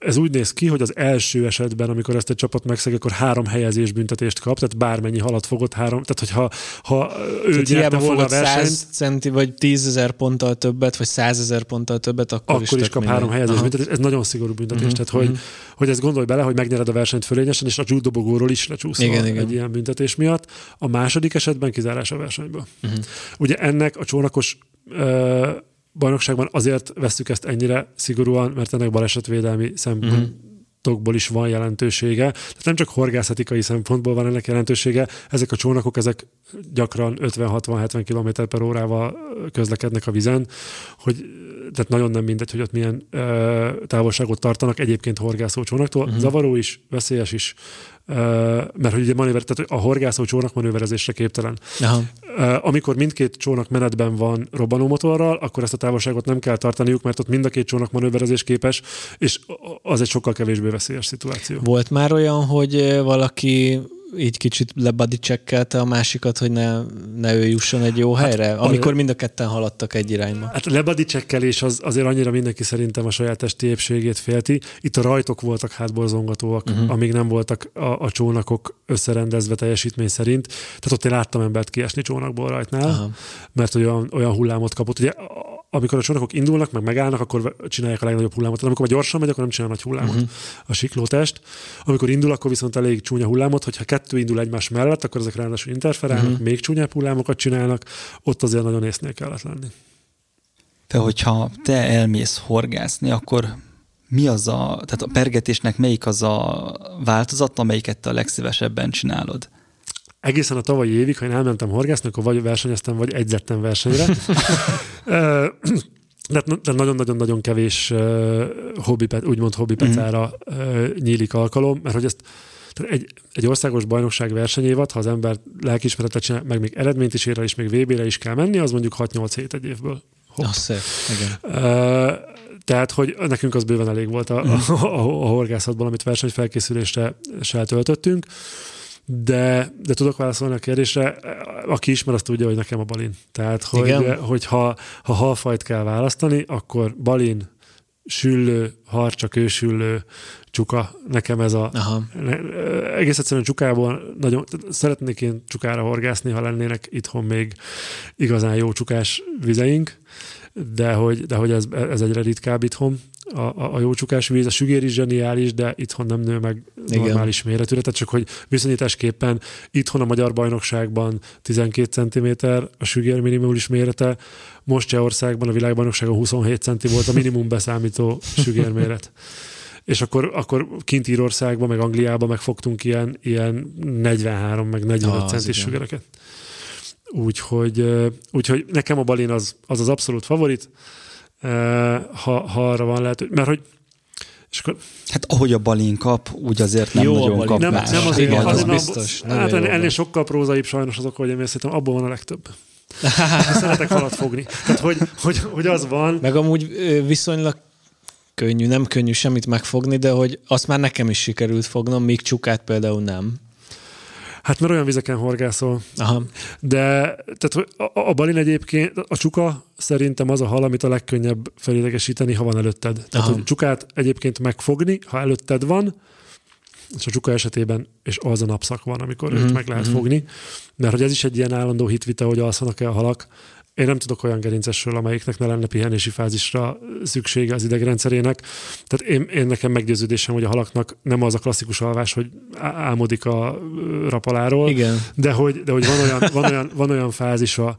Ez úgy néz ki, hogy az első esetben, amikor ezt egy csapat megszeg, akkor három helyezés büntetést kap, tehát bármennyi halat fogott három, tehát hogyha ha ő tehát nyerte volna a versenyt... 100 centi, vagy 10 ezer ponttal többet, vagy 100 ezer ponttal többet, akkor, akkor is, is kap három helyezés Aha. büntetést. Ez nagyon szigorú büntetés, uh-huh, tehát uh-huh. hogy, hogy ezt gondolj bele, hogy megnyered a versenyt fölényesen, és a judobogóról is lecsúszol igen, egy igen. ilyen büntetés miatt. A második esetben kizárás a versenyből. Uh-huh. Ugye ennek a csónakos uh, bajnokságban azért veszük ezt ennyire szigorúan, mert ennek balesetvédelmi szempontokból is van jelentősége. Tehát nem csak horgászatikai szempontból van ennek jelentősége, ezek a csónakok, ezek gyakran 50-60-70 km per órával közlekednek a vizen, hogy tehát nagyon nem mindegy, hogy ott milyen ö, távolságot tartanak egyébként horgászó csónaktól. Uh-huh. Zavaró is, veszélyes is, mert hogy ugye manőver, tehát a horgászó csónak manőverezésre képtelen. Aha. Amikor mindkét csónak menetben van robbanómotorral, akkor ezt a távolságot nem kell tartaniuk, mert ott mind a két csónak manőverezés képes, és az egy sokkal kevésbé veszélyes szituáció. Volt már olyan, hogy valaki így kicsit lebadicsekkelte a másikat, hogy ne, ne ő jusson egy jó hát, helyre, amikor mind a ketten haladtak egy irányba. Hát a lebadicsekkelés az, azért annyira mindenki szerintem a saját testi épségét félti. Itt a rajtok voltak hátborzongatóak, uh-huh. amíg nem voltak a, a csónakok összerendezve teljesítmény szerint. Tehát ott én láttam embert kiesni csónakból rajtnál, Aha. mert olyan, olyan hullámot kapott. Ugye amikor a csónakok indulnak, meg megállnak, akkor csinálják a legnagyobb hullámot. Amikor gyorsan megy, akkor nem csinál nagy hullámot uh-huh. a siklótest. Amikor indul, akkor viszont elég csúnya hullámot, hogyha kettő indul egymás mellett, akkor ezek ráadásul interferálnak, uh-huh. még csúnyább hullámokat csinálnak, ott azért nagyon észnél kellett lenni. Te, hogyha te elmész horgászni, akkor mi az a, tehát a pergetésnek melyik az a változat, amelyiket te a legszívesebben csinálod? Egészen a tavalyi évig, ha én elmentem horgászni, akkor vagy versenyeztem, vagy egyzettem versenyre. de nagyon-nagyon-nagyon kevés uh, hobbi, úgymond hobbi mhm. uh, nyílik alkalom, mert hogy ezt tehát egy, egy országos bajnokság versenyévat, ha az ember lelkiismeretet csinál, meg még eredményt is ér el, és még VB-re is kell menni, az mondjuk 6-8 hét egy évből. Hopp. Oh, szép, igen. Uh, tehát, hogy nekünk az bőven elég volt a, a, a, a horgászatból, amit versenyfelkészülésre töltöttünk. Uh, de, de tudok válaszolni a kérdésre, aki ismer, azt tudja, hogy nekem a balin. Tehát, hogy, hogy ha, ha halfajt kell választani, akkor balin, süllő, harcsa, kősüllő, csuka, nekem ez a... Aha. Ne, egész egyszerűen csukából nagyon... Szeretnék én csukára horgászni, ha lennének itthon még igazán jó csukás vizeink, de hogy, de hogy ez, ez egyre ritkább itthon a, a, a jócsukás víz, a sügér is zseniális, de itthon nem nő meg Igen. normális méretűre, tehát csak hogy viszonyításképpen itthon a magyar bajnokságban 12 cm a sügér minimális mérete, most Csehországban a világbajnokságon 27 cm volt a minimum beszámító sügérméret. és akkor, akkor kint Írországban, meg Angliában megfogtunk ilyen, ilyen 43, meg 45 ah, centis sügereket. Úgyhogy, úgyhogy nekem a balin az az, az abszolút favorit, ha, ha arra van lehet, mert hogy és akkor... Hát ahogy a balin kap, úgy azért nem jó nagyon kap nem, más. Nem azért, azért, azért biztos. Hát ennél sokkal prózaibb sajnos azok, hogy én szerintem abból van a legtöbb. Szeretek halat fogni. Tehát, hogy, hogy, hogy az van. Meg amúgy viszonylag könnyű, nem könnyű semmit megfogni, de hogy azt már nekem is sikerült fognom, míg csukát például nem. Hát mert olyan vizeken horgászol. Aha. De tehát a, a balin egyébként, a csuka szerintem az a hal, amit a legkönnyebb felidegesíteni, ha van előtted. Tehát a csukát egyébként megfogni, ha előtted van, és a csuka esetében, és az a napszak van, amikor mm-hmm. őt meg lehet mm-hmm. fogni. Mert hogy ez is egy ilyen állandó hitvita, hogy alszanak-e a halak. Én nem tudok olyan gerincesről, amelyiknek ne lenne pihenési fázisra szüksége az idegrendszerének. Tehát én, én nekem meggyőződésem, hogy a halaknak nem az a klasszikus alvás, hogy álmodik a rapaláról, Igen. De, hogy, de hogy van olyan, van olyan, van olyan fázisa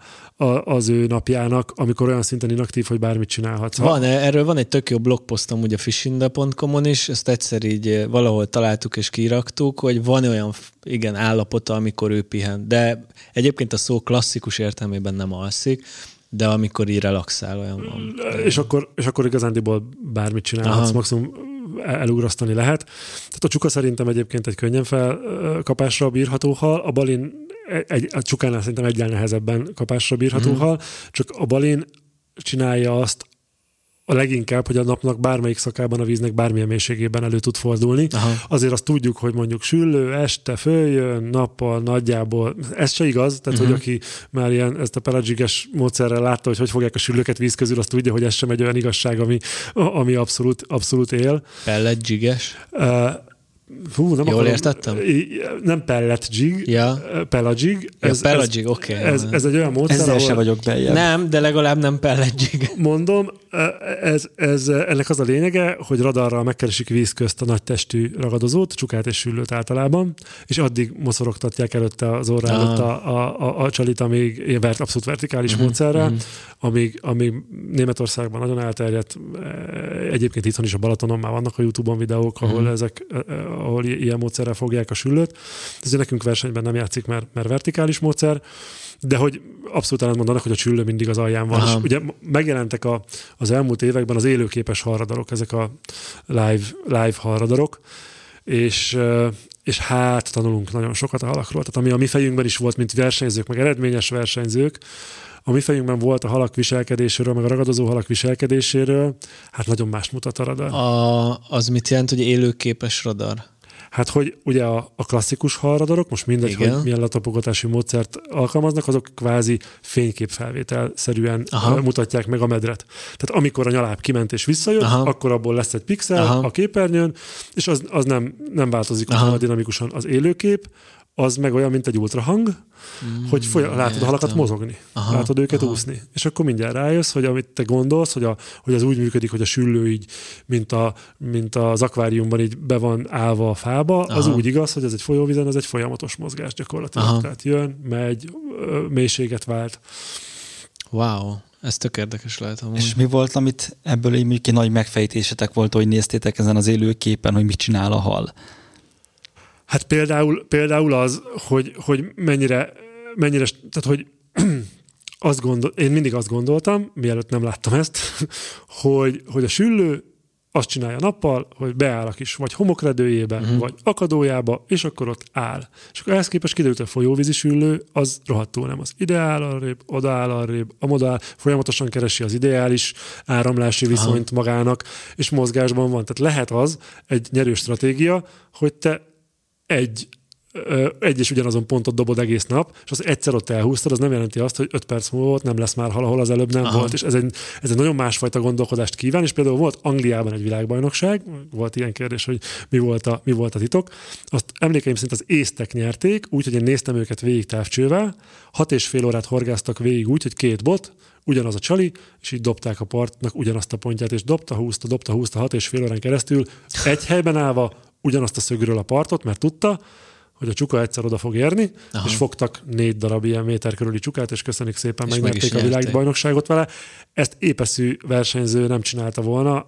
az ő napjának, amikor olyan szinten inaktív, hogy bármit csinálhatsz. Van, erről van egy tök jó blogposztom ugye fishinda.com-on is, ezt egyszer így eh, valahol találtuk és kiraktuk, hogy van olyan igen állapota, amikor ő pihen. De egyébként a szó klasszikus értelmében nem alszik, de amikor így relaxál, olyan van. És akkor, és akkor igazándiból bármit csinálhatsz, Aha. maximum elugrasztani lehet. Tehát a csuka szerintem egyébként egy könnyen felkapásra bírható hal, a balin egy, a csukánál szerintem egyel nehezebben kapásra bírható mm. hal, csak a balin csinálja azt, a leginkább, hogy a napnak bármelyik szakában a víznek bármilyen mélységében elő tud fordulni. Aha. Azért azt tudjuk, hogy mondjuk süllő, este följön, nappal nagyjából. Ez se igaz, tehát uh-huh. hogy aki már ilyen ezt a pelagiges módszerrel látta, hogy hogy fogják a süllőket víz közül, azt tudja, hogy ez sem egy olyan igazság, ami, ami abszolút, abszolút él. Pelagiges? Uh, Hú, nem Jól akarom, értettem? Nem pellet jig, ja. pelagig. Ez, ja, pelagig, oké. Okay. Ez, ez, egy olyan módszer, Ezzel ahol... se vagyok beljebb. Nem, de legalább nem pellegig. Mondom, ez, ez, ennek az a lényege, hogy radarral megkeresik víz közt a nagy testű ragadozót, csukát és süllőt általában, és addig moszorogtatják előtte az orrá előtt a, a, a, a csalit, amíg vert, abszolút vertikális uh-huh, módszerrel, uh-huh. amíg, amíg Németországban nagyon elterjedt, egyébként itthon is a Balatonon már vannak a YouTube-on videók, ahol uh-huh. ezek ahol ilyen módszerrel fogják a süllőt. Ez nekünk versenyben nem játszik, mert, mert vertikális módszer, de hogy abszolút mondanak, hogy a csüllő mindig az alján van. Aha. És ugye megjelentek a, az elmúlt években az élőképes halradarok, ezek a live, live halradarok, és, és hát tanulunk nagyon sokat a halakról. Tehát ami a mi fejünkben is volt, mint versenyzők, meg eredményes versenyzők, a mi fejünkben volt a halak viselkedéséről, meg a ragadozó halak viselkedéséről, hát nagyon más mutat a radar. A, az mit jelent, hogy élőképes radar? Hát, hogy ugye a, a klasszikus halradarok, most mindegy, Igen. hogy milyen letapogatási módszert alkalmaznak, azok kvázi fényképfelvétel-szerűen Aha. mutatják meg a medret. Tehát amikor a nyaláb kiment és visszajött, Aha. akkor abból lesz egy pixel Aha. a képernyőn, és az, az nem, nem változik a dinamikusan az élőkép, az meg olyan, mint egy ultrahang, mm, hogy folyam, látod a halakat mozogni, aha, látod őket aha. úszni. És akkor mindjárt rájössz, hogy amit te gondolsz, hogy, a, hogy az úgy működik, hogy a süllő így, mint, a, mint az akváriumban így be van állva a fába, aha. az úgy igaz, hogy ez egy folyóvízen, ez egy folyamatos mozgás gyakorlatilag. Aha. Tehát jön, megy, mélységet vált. Wow, ez tök érdekes lehet. Amúgy. És mi volt, amit ebből így egy nagy megfejtésetek volt, hogy néztétek ezen az élőképen, hogy mit csinál a hal? Hát például, például az, hogy, hogy mennyire, mennyire, tehát hogy azt gondol, én mindig azt gondoltam, mielőtt nem láttam ezt, hogy, hogy a süllő azt csinálja nappal, hogy beáll a kis vagy homokredőjébe, uh-huh. vagy akadójába, és akkor ott áll. És akkor ehhez képest kiderült, hogy a folyóvízi süllő az rohadtul nem az. Ideál arrébb, odaáll arrébb, amodál, folyamatosan keresi az ideális áramlási viszonyt Aha. magának, és mozgásban van. Tehát lehet az egy nyerő stratégia, hogy te egy egy és ugyanazon pontot dobod egész nap, és az egyszer ott elhúztad, az nem jelenti azt, hogy öt perc múlva ott nem lesz már hal, ahol az előbb nem Aha. volt. És ez egy, ez egy nagyon másfajta gondolkodást kíván, és például volt Angliában egy világbajnokság, volt ilyen kérdés, hogy mi volt a, mi volt a titok. Azt emlékeim szerint az észtek nyerték, úgyhogy én néztem őket végig távcsővel, hat és fél órát horgáztak végig úgy, hogy két bot, ugyanaz a csali, és így dobták a partnak ugyanazt a pontját, és dobta, húzta, dobta, húzta hat és fél órán keresztül, egy helyben állva, ugyanazt a szögről a partot, mert tudta, hogy a csuka egyszer oda fog érni, Aha. és fogtak négy darab ilyen méter körüli csukát, és köszönjük szépen, és megnyerték meg a világbajnokságot vele. Ezt épeszű versenyző nem csinálta volna,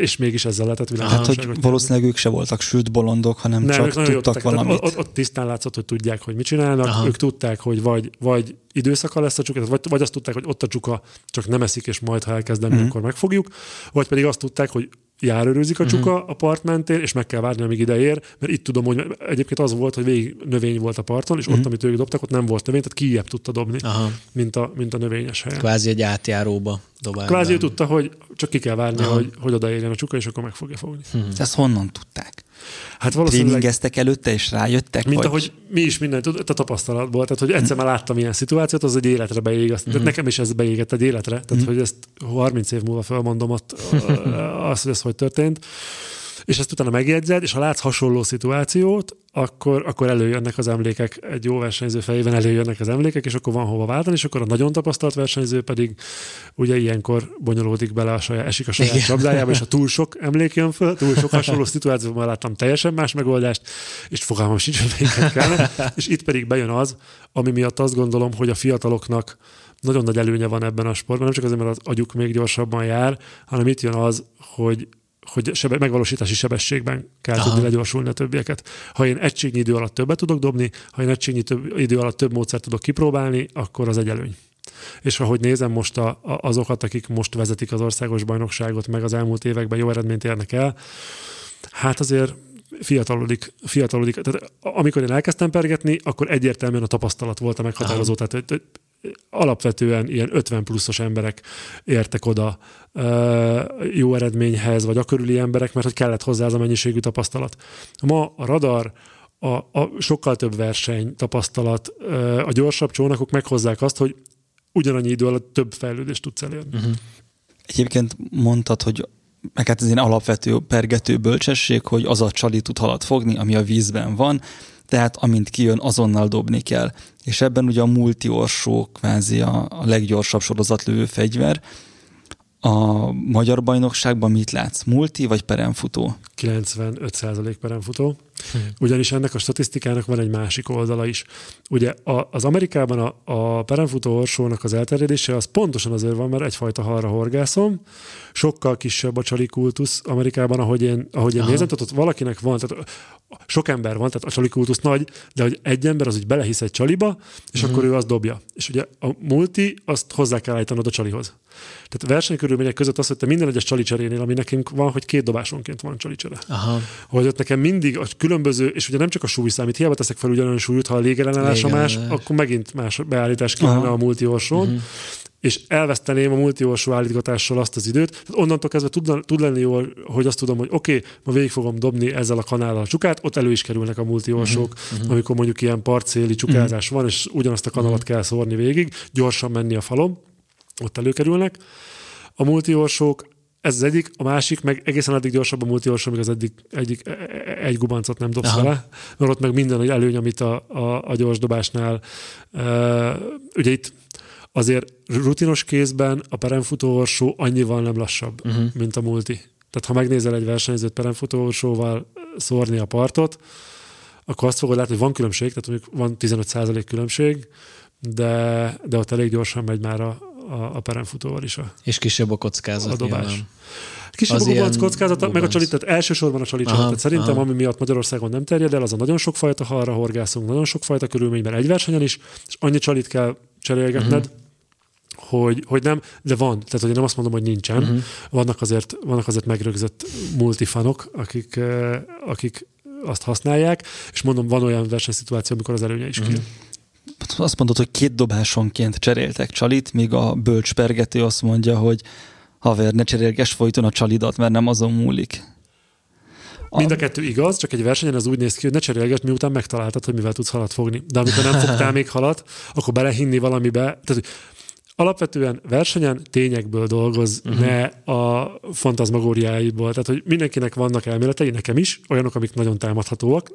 és mégis ezzel lehetett világbajnokságot. Hát, hogy valószínűleg ők se voltak sült bolondok, hanem nem, csak tudtak valamit. Ott, ott, tisztán látszott, hogy tudják, hogy mit csinálnak. Aha. Ők tudták, hogy vagy, vagy időszaka lesz a csuka, vagy, vagy azt tudták, hogy ott a csuka csak nem eszik, és majd, ha elkezdem, mm. akkor megfogjuk, vagy pedig azt tudták, hogy járőrözik a mhm. csuka uh-huh. a part mentén, és meg kell várni, amíg ide ér, mert itt tudom, hogy egyébként az volt, hogy végig növény volt a parton, és uh-huh. ott, amit ők dobtak, ott nem volt növény, tehát kijebb tudta dobni, Aha. mint a, mint a növényes helyen. Kvázi egy átjáróba dobál. Kvázi ő tudta, hogy csak ki kell várni, Aha. hogy, hogy odaérjen a csuka, és akkor meg fogja fogni. Uh-huh. Ezt honnan tudták? Hát valószínűleg... Tréningeztek előtte, és rájöttek? Mint vagy? ahogy mi is mindent a tapasztalatból. Tehát, hogy egyszer már láttam ilyen szituációt, az egy életre beég. Azt, uh-huh. nekem is ez beégett egy életre. Tehát, uh-huh. hogy ezt 30 év múlva felmondom ott azt, hogy ez hogy történt és ezt utána megjegyzed, és ha látsz hasonló szituációt, akkor, akkor előjönnek az emlékek, egy jó versenyző fejében előjönnek az emlékek, és akkor van hova váltani, és akkor a nagyon tapasztalt versenyző pedig ugye ilyenkor bonyolódik bele a saját, esik a saját Igen. csapdájába, és a túl sok emlék jön föl, túl sok hasonló szituációban láttam teljesen más megoldást, és fogalmam sincs, hogy melyiket kellene. És itt pedig bejön az, ami miatt azt gondolom, hogy a fiataloknak nagyon nagy előnye van ebben a sportban, nem csak azért, mert az agyuk még gyorsabban jár, hanem itt jön az, hogy hogy sebe, megvalósítási sebességben kell Aha. tudni legyorsulni a többieket. Ha én egységnyi idő alatt többet tudok dobni, ha én egységnyi több, idő alatt több módszert tudok kipróbálni, akkor az egy előny. És ahogy nézem most a, a, azokat, akik most vezetik az országos bajnokságot, meg az elmúlt években jó eredményt érnek el, hát azért fiatalodik, fiatalodik. Tehát amikor én elkezdtem pergetni, akkor egyértelműen a tapasztalat volt a meghatározó. Tehát alapvetően ilyen 50 pluszos emberek értek oda jó eredményhez, vagy a körüli emberek, mert hogy kellett hozzá ez a mennyiségű tapasztalat. Ma a radar, a, a sokkal több verseny, tapasztalat, a gyorsabb csónakok meghozzák azt, hogy ugyanannyi idő alatt több fejlődést tudsz elérni. Uh-huh. Egyébként mondtad, hogy meg hát ez ilyen alapvető pergető bölcsesség, hogy az a csali tud halat fogni, ami a vízben van, tehát amint kijön, azonnal dobni kell. És ebben ugye a multiorsó kvázi a, a leggyorsabb sorozatlövő fegyver. A magyar bajnokságban mit látsz? Multi vagy peremfutó? 95% peremfutó. Hm. Ugyanis ennek a statisztikának van egy másik oldala is. Ugye a, az Amerikában a, a peremfutó orsónak az elterjedése az pontosan azért van, mert egyfajta halra horgászom, sokkal kisebb a csali kultusz Amerikában, ahogy én, ahogy én nézem, tehát ott valakinek van, tehát sok ember van, tehát a csali kultusz nagy, de hogy egy ember az úgy belehisz egy csaliba, és uh-huh. akkor ő azt dobja. És ugye a multi, azt hozzá kell állítanod a csalihoz. Tehát versenykörülmények között az, hogy te minden egyes csali cserénél, ami nekünk van, hogy két dobásonként van csali csere. Aha. Hogy ott nekem mindig a különböző, és ugye nem csak a súly számít, hiába teszek fel ugyanolyan súlyút, ha a légellenállás más, akkor megint más beállítás kellene a multi orsón. Uh-huh és elveszteném a multiorsó állítgatással azt az időt. Tehát onnantól kezdve tud, tud lenni jól, hogy azt tudom, hogy oké, okay, ma végig fogom dobni ezzel a kanállal a csukát, ott elő is kerülnek a multiorsók, uh-huh. amikor mondjuk ilyen parcéli csukázás uh-huh. van, és ugyanazt a kanalat uh-huh. kell szórni végig, gyorsan menni a falom, ott előkerülnek. A multiorsók ez az egyik, a másik, meg egészen addig gyorsabb a multiorsó, amíg az eddig egyik, e, e, egy gubancot nem dobsz Aha. vele, mert ott meg minden egy előny, amit a, a, a gyors dobásnál. Uh, ugye itt azért rutinos kézben a peremfutóorsó annyival nem lassabb, uh-huh. mint a multi. Tehát ha megnézel egy versenyzőt peremfutóorsóval szórni a partot, akkor azt fogod látni, hogy van különbség, tehát mondjuk van 15% különbség, de, de ott elég gyorsan megy már a, a, a peremfutóval is a És kisebb a kockázat. A dobás. Nyilván. Kisebb a gubanc kockázata, meg a csalit, tehát elsősorban a. Tehát szerintem, aha. ami miatt Magyarországon nem terjed el, az a nagyon sokfajta halra horgászunk, nagyon sokfajta körülményben egy versenyen is, és annyi csalit kell cserélgetned, uh-huh hogy, hogy nem, de van. Tehát, hogy én nem azt mondom, hogy nincsen. Uh-huh. Vannak, azért, vannak azért megrögzött multifanok, akik, eh, akik azt használják, és mondom, van olyan versenyszituáció, amikor az előnye is uh-huh. Azt mondod, hogy két dobásonként cseréltek csalit, míg a bölcs pergető azt mondja, hogy haver, ne cserélges folyton a csalidat, mert nem azon múlik. A... Mind a kettő igaz, csak egy versenyen az úgy néz ki, hogy ne cserélgesd, miután megtaláltad, hogy mivel tudsz halat fogni. De amikor nem fogtál még halat, akkor belehinni valamibe. Tehát alapvetően versenyen tényekből dolgoz, uh-huh. ne a fantazmagóriáiból. Tehát, hogy mindenkinek vannak elméletei, nekem is, olyanok, amik nagyon támadhatóak,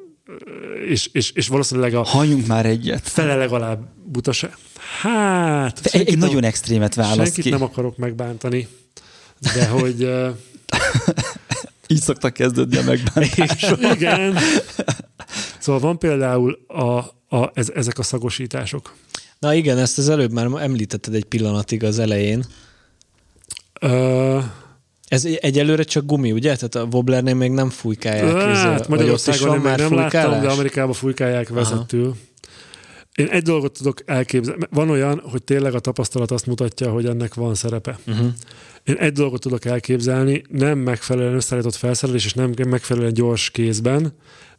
és, és, és valószínűleg a... Halljunk már egyet. Fele legalább butase. Hát... Egy, egy nagyon extrémet választ Senkit ki. nem akarok megbántani, de hogy... Így szoktak kezdődni a megbántások. Igen. Szóval van például a, a, ez, ezek a szagosítások. Na igen, ezt az előbb már említetted egy pillanatig az elején. Ö, Ez egyelőre csak gumi, ugye? Tehát a Wobblernél még nem fújkálják. hát, is Magyarországon már nem láttam, fújkálás? de Amerikában fújkálják vezetül. Én egy dolgot tudok elképzelni. Van olyan, hogy tényleg a tapasztalat azt mutatja, hogy ennek van szerepe. Uh-huh. Én egy dolgot tudok elképzelni, nem megfelelően összeállított felszerelés, és nem megfelelően gyors kézben,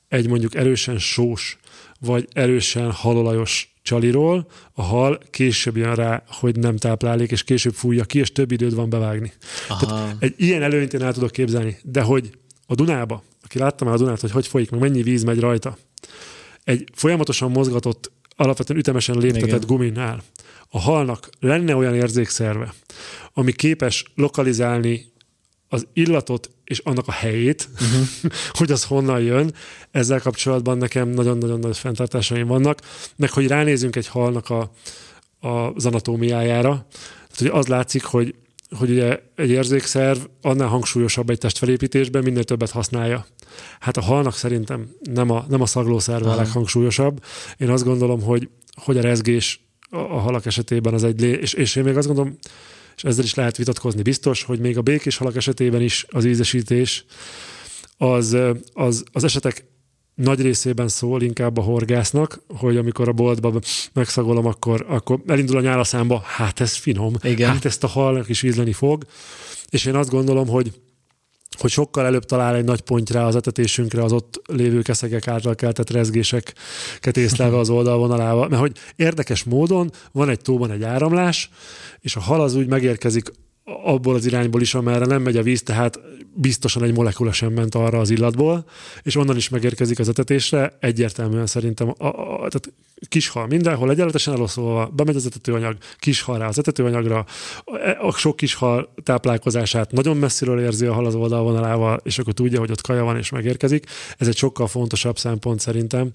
egy mondjuk erősen sós, vagy erősen halolajos csaliról, a hal később jön rá, hogy nem táplálék, és később fújja ki, és több időd van bevágni. Aha. Egy ilyen előnyt én el tudok képzelni, de hogy a Dunába, aki látta már a Dunát, hogy hogy folyik, meg mennyi víz megy rajta, egy folyamatosan mozgatott, alapvetően ütemesen léptetett Igen. guminál a halnak lenne olyan érzékszerve, ami képes lokalizálni az illatot és annak a helyét, uh-huh. hogy az honnan jön, ezzel kapcsolatban nekem nagyon-nagyon nagy fenntartásaim vannak, meg hogy ránézünk egy halnak a, a, az anatómiájára, tehát hogy az látszik, hogy hogy ugye egy érzékszerv annál hangsúlyosabb egy testfelépítésben, minél többet használja. Hát a halnak szerintem nem a, nem a szaglószerve a leghangsúlyosabb. Én azt gondolom, hogy, hogy a rezgés a, a halak esetében az egy, lé, és, és én még azt gondolom, és ezzel is lehet vitatkozni. Biztos, hogy még a békés halak esetében is az ízesítés az, az, az esetek nagy részében szól inkább a horgásznak, hogy amikor a boltba megszagolom, akkor, akkor elindul a nyálaszámba, hát ez finom, Igen. hát ezt a halnak is ízleni fog, és én azt gondolom, hogy hogy sokkal előbb talál egy nagy pontra az etetésünkre az ott lévő keszegek által keltett rezgéseket észlelve az oldalvonalával. Mert hogy érdekes módon van egy tóban egy áramlás, és a hal az úgy megérkezik abból az irányból is, amerre nem megy a víz, tehát biztosan egy molekula sem ment arra az illatból, és onnan is megérkezik az etetésre, egyértelműen szerintem a, a, tehát kishal mindenhol egyenletesen eloszolva, bemegy az etetőanyag, kishal rá az etetőanyagra, a, a sok kishal táplálkozását nagyon messziről érzi a hal az oldalvonalával, és akkor tudja, hogy ott kaja van és megérkezik. Ez egy sokkal fontosabb szempont szerintem,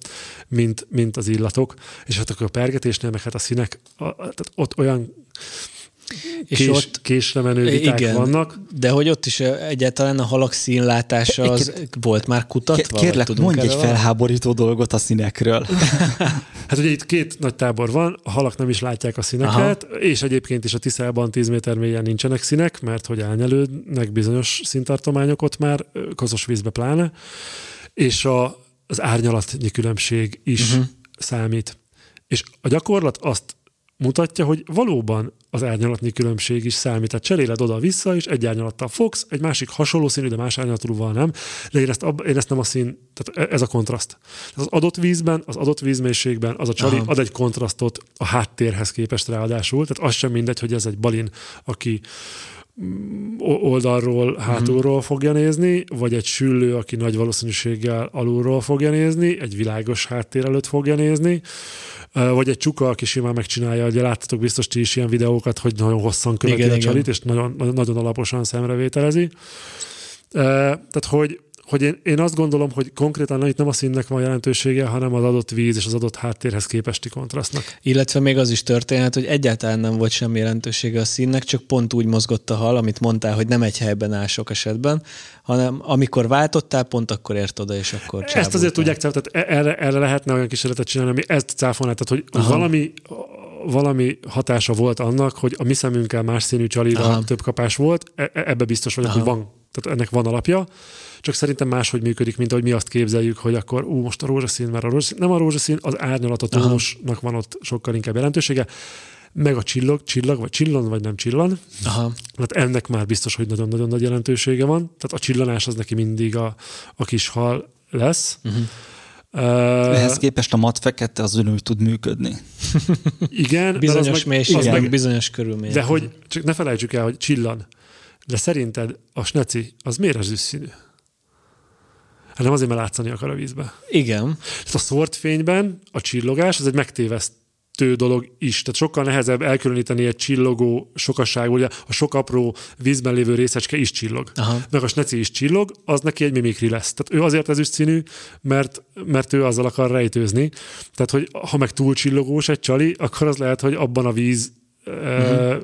mint, mint az illatok. És hát akkor a pergetésnél, meg hát a színek, a, tehát ott olyan És kés, ott késre menő viták igen, vannak. de hogy ott is egyáltalán a halak színlátása az volt már kutatva? Kérlek, mondj egy felháborító dolgot a színekről. Hát ugye itt két nagy tábor van, a halak nem is látják a színeket, Aha. és egyébként is a Tiszában 10 méter mélyen nincsenek színek, mert hogy elnyelődnek bizonyos színtartományok ott már, kozos vízbe pláne, és a, az árnyalatnyi különbség is uh-huh. számít. És a gyakorlat azt mutatja, hogy valóban az árnyalatnyi különbség is számít. Tehát cseréled oda-vissza, és egy árnyalattal fogsz, egy másik hasonló színű, de más árnyalatúval nem. De én ezt, én ezt nem a szín, tehát e- ez a kontraszt. Az adott vízben, az adott vízmélységben az a csali Aha. ad egy kontrasztot a háttérhez képest ráadásul. Tehát az sem mindegy, hogy ez egy balin, aki mm, oldalról, hátulról fogja nézni, vagy egy süllő, aki nagy valószínűséggel alulról fogja nézni, egy világos háttér előtt fogja nézni, vagy egy csuka, aki simán megcsinálja, ugye láttatok biztos ti is ilyen videókat, hogy nagyon hosszan követi Igen, a igen. csalit, és nagyon, nagyon- alaposan szemrevételezi. Tehát, hogy, hogy én, én azt gondolom, hogy konkrétan itt nem a színnek van jelentősége, hanem az adott víz és az adott háttérhez képesti kontrasztnak. Illetve még az is történhet, hogy egyáltalán nem volt semmi jelentősége a színnek, csak pont úgy mozgott a hal, amit mondtál, hogy nem egy helyben áll sok esetben, hanem amikor váltottál, pont akkor ért oda, és akkor Ezt azért csábultál. tudják, tehát e- erre, erre lehetne olyan kísérletet csinálni, ami ezt cáfolná, tehát hogy Aha. valami, valami hatása volt annak, hogy a mi szemünkkel más színű csalira Aha. több kapás volt, e- e- ebbe biztos vagyok, Aha. hogy van, tehát ennek van alapja, csak szerintem máshogy működik, mint ahogy mi azt képzeljük, hogy akkor ú, most a rózsaszín, mert a rózsaszín, nem a rózsaszín, az árnyalat, a tónusnak van ott sokkal inkább jelentősége, meg a csillag, csillag, vagy csillan, vagy nem csillan, Aha. Hát ennek már biztos, hogy nagyon-nagyon nagy jelentősége van. Tehát a csillanás az neki mindig a, a kis hal lesz. Uh-huh. Uh, Ehhez képest a mat fekete az ugyanúgy tud működni. igen, Bizonyos az meg, az bizonyos körülmények. de hogy, csak ne felejtsük el, hogy csillan. De szerinted a sneci az miért ezüst színű? Hát nem azért, mert látszani akar a vízbe. Igen. Tehát a szórt fényben a csillogás az egy megtévesztő dolog is. Tehát sokkal nehezebb elkülöníteni egy csillogó sokasságú, ugye a sok apró vízben lévő részecske is csillog. Aha. Meg a sneci is csillog, az neki egy mimikri lesz. Tehát ő azért ezüst színű, mert, mert ő azzal akar rejtőzni. Tehát, hogy ha meg túl csillogós egy csali, akkor az lehet, hogy abban a víz uh-huh.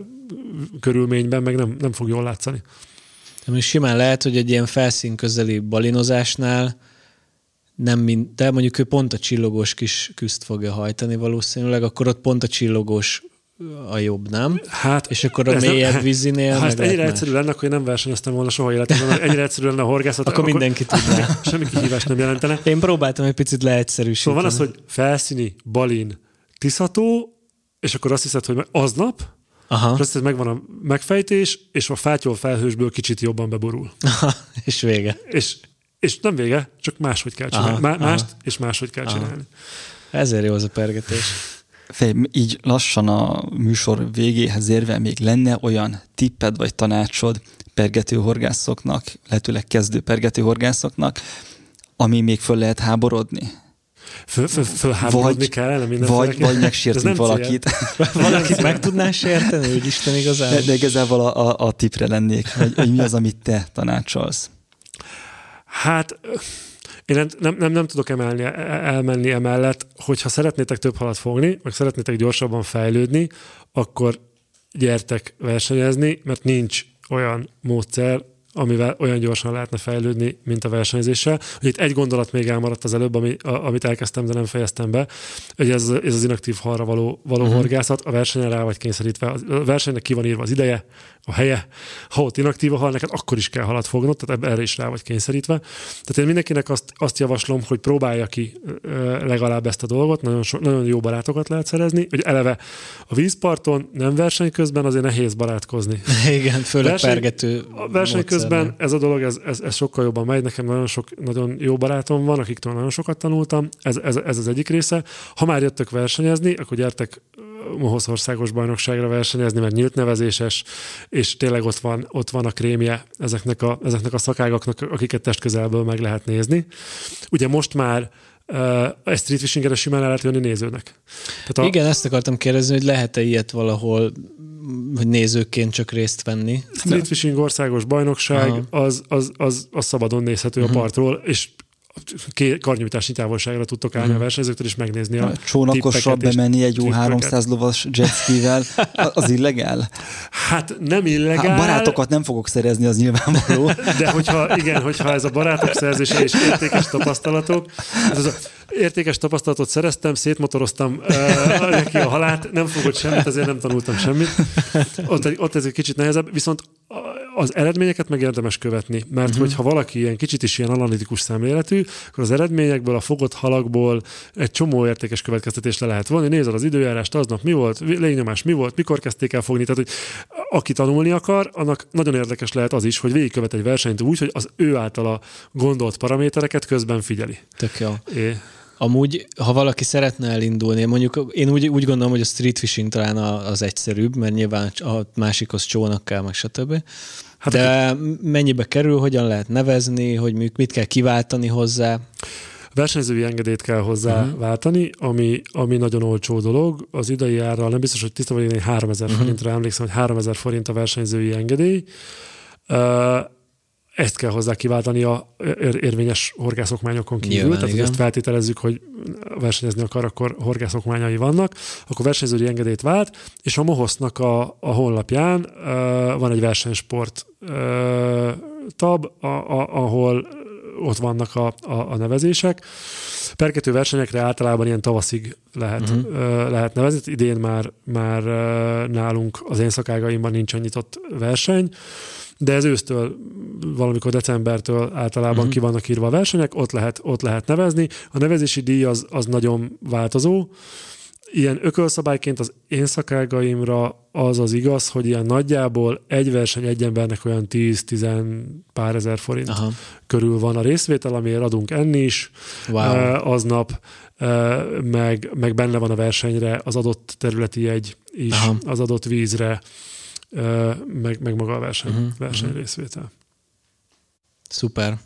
körülményben meg nem, nem fog jól látszani. Ami simán lehet, hogy egy ilyen felszín közeli balinozásnál nem mind, de mondjuk ő pont a csillogós kis küzt fogja hajtani valószínűleg, akkor ott pont a csillogós a jobb, nem? Hát, és akkor a mélyebb vízinél Ha meg ezt ennyire lehet egyszerű lenne, akkor én nem versenyeztem volna soha életemben. Ennyire egyszerű lenne a horgászat. Akkor mindenki tudná. Semmi kihívást nem jelentene. Én próbáltam egy picit leegyszerűsíteni. Szóval van az, hogy felszíni, balin, tiszató, és akkor azt hiszed, hogy aznap, Aha. és azt megvan a megfejtés, és a fátyol felhősből kicsit jobban beborul. Aha, és vége. És, és nem vége, csak máshogy kell csinálni. Aha, Má- aha. mást és máshogy kell Aha. csinálni. Ezért jó az a pergetés. Fej, így lassan a műsor végéhez érve még lenne olyan tipped vagy tanácsod pergető horgászoknak, lehetőleg kezdő pergető horgászoknak, ami még föl lehet háborodni? Föl, föl, fölháborodni Vagy- kellene mindenféle. Vagy, vagy megsértni nem cél. valakit. Valakit meg tudnál sérteni, hogy Isten igazán? De, de igazából a, a, a tipre lennék, hogy, hogy mi az, amit te tanácsolsz. Hát én nem, nem, nem, nem tudok emelni, elmenni emellett, hogyha szeretnétek több halat fogni, meg szeretnétek gyorsabban fejlődni, akkor gyertek versenyezni, mert nincs olyan módszer, amivel olyan gyorsan lehetne fejlődni, mint a versenyzéssel. Hogy itt egy gondolat még elmaradt az előbb, ami, a, amit elkezdtem, de nem fejeztem be, hogy ez, ez az inaktív halra való, való uh-huh. horgászat, a versenyen rá vagy kényszerítve. A versenynek ki van írva az ideje, a helye, ha ott inaktív a hal, neked akkor is kell halat fognod, tehát erre is rá vagy kényszerítve. Tehát én mindenkinek azt, azt javaslom, hogy próbálja ki legalább ezt a dolgot, nagyon, so, nagyon jó barátokat lehet szerezni, hogy eleve a vízparton nem verseny közben azért nehéz barátkozni. Igen, főleg Verseny- pergető A verseny közben ez a dolog, ez, ez, ez sokkal jobban megy. Nekem nagyon sok, nagyon jó barátom van, akiktől nagyon sokat tanultam. Ez, ez, ez az egyik része. Ha már jöttök versenyezni, akkor gyertek Mohosz országos bajnokságra versenyezni, mert nyílt nevezéses, és tényleg ott van, ott van a krémje ezeknek a, ezeknek a szakágaknak, akiket testközelből meg lehet nézni. Ugye most már uh, egy street fishingre simán el lehet jönni nézőnek. Tehát a, Igen, ezt akartam kérdezni, hogy lehet-e ilyet valahol hogy nézőként csak részt venni. Street Fishing országos bajnokság, Aha. az, az, az, az szabadon nézhető uh-huh. a partról, és karnyújtási távolságra tudtok állni uh-huh. a versenyzőktől, és megnézni a Csónakosra tippeket és bemenni egy jó trikkeket. 300 lovas jetskivel, az illegál? Hát nem illegál, Hát barátokat nem fogok szerezni, az nyilvánvaló. de hogyha, igen, hogyha ez a barátok szerzése és értékes tapasztalatok, ez az a értékes tapasztalatot szereztem, szétmotoroztam uh, neki a halát, nem fogott semmit, ezért nem tanultam semmit. Ott, ott ez egy kicsit nehezebb, viszont az eredményeket meg érdemes követni, mert uh-huh. hogyha valaki ilyen kicsit is ilyen analitikus szemléletű, akkor az eredményekből, a fogott halakból egy csomó értékes következtetést le lehet vonni. Nézed az időjárást, aznap mi volt, légnyomás mi volt, mikor kezdték el fogni. Tehát, hogy aki tanulni akar, annak nagyon érdekes lehet az is, hogy végigkövet egy versenyt úgy, hogy az ő általa gondolt paramétereket közben figyeli. Tök jó. É. Amúgy, ha valaki szeretne elindulni, mondjuk én úgy, úgy gondolom, hogy a street fishing talán az egyszerűbb, mert nyilván a másikhoz csónak kell, meg stb. Hát De mennyibe kerül, hogyan lehet nevezni, hogy mit mit kell kiváltani hozzá? Versenyzői engedélyt kell hozzá uh-huh. váltani, ami, ami nagyon olcsó dolog. Az idei árral nem biztos, hogy tiszta vagyok, én 3000 uh-huh. forintra emlékszem, hogy 3000 forint a versenyzői engedély. Uh, ezt kell hozzá kiváltani a ér- érvényes horgászokmányokon kívül. Nyilván, Tehát, hogy igen. ezt feltételezzük, hogy versenyezni akar, akkor horgászokmányai vannak. Akkor versenyzői engedélyt vált, és a Mohosznak a, a honlapján uh, van egy versenysport uh, tab, a, a, ahol ott vannak a, a, a nevezések. Perkető versenyekre általában ilyen tavaszig lehet, uh-huh. lehet nevezni. Idén már, már uh, nálunk az én szakágaimban nincs nyitott verseny, de ez ősztől, valamikor decembertől általában uh-huh. ki vannak írva a versenyek, ott lehet, ott lehet nevezni. A nevezési díj az, az nagyon változó. Ilyen ökölszabályként az én szakágaimra az az igaz, hogy ilyen nagyjából egy verseny egy embernek olyan 10-10 pár ezer forint Aha. körül van a részvétel, amiért adunk enni is Wow. aznap, meg, meg benne van a versenyre az adott területi jegy is, Aha. Az adott vízre, meg, meg maga a verseny, uh-huh. verseny részvétel. Szuper.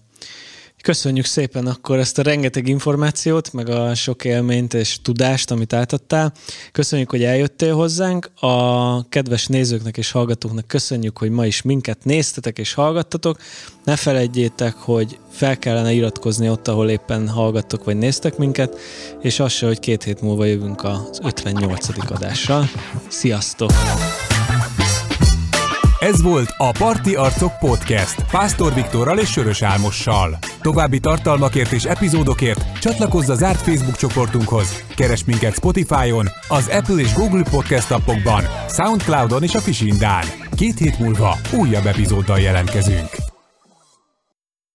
Köszönjük szépen akkor ezt a rengeteg információt, meg a sok élményt és tudást, amit átadtál. Köszönjük, hogy eljöttél hozzánk. A kedves nézőknek és hallgatóknak köszönjük, hogy ma is minket néztetek és hallgattatok. Ne felejtjétek, hogy fel kellene iratkozni ott, ahol éppen hallgattok vagy néztek minket, és az se, hogy két hét múlva jövünk az 58. adással. Sziasztok! Ez volt a Parti Arcok Podcast Pásztor Viktorral és Sörös Álmossal. További tartalmakért és epizódokért csatlakozz a zárt Facebook csoportunkhoz. Keres minket Spotify-on, az Apple és Google Podcast appokban, Soundcloudon és a Fisindán. Két hét múlva újabb epizóddal jelentkezünk.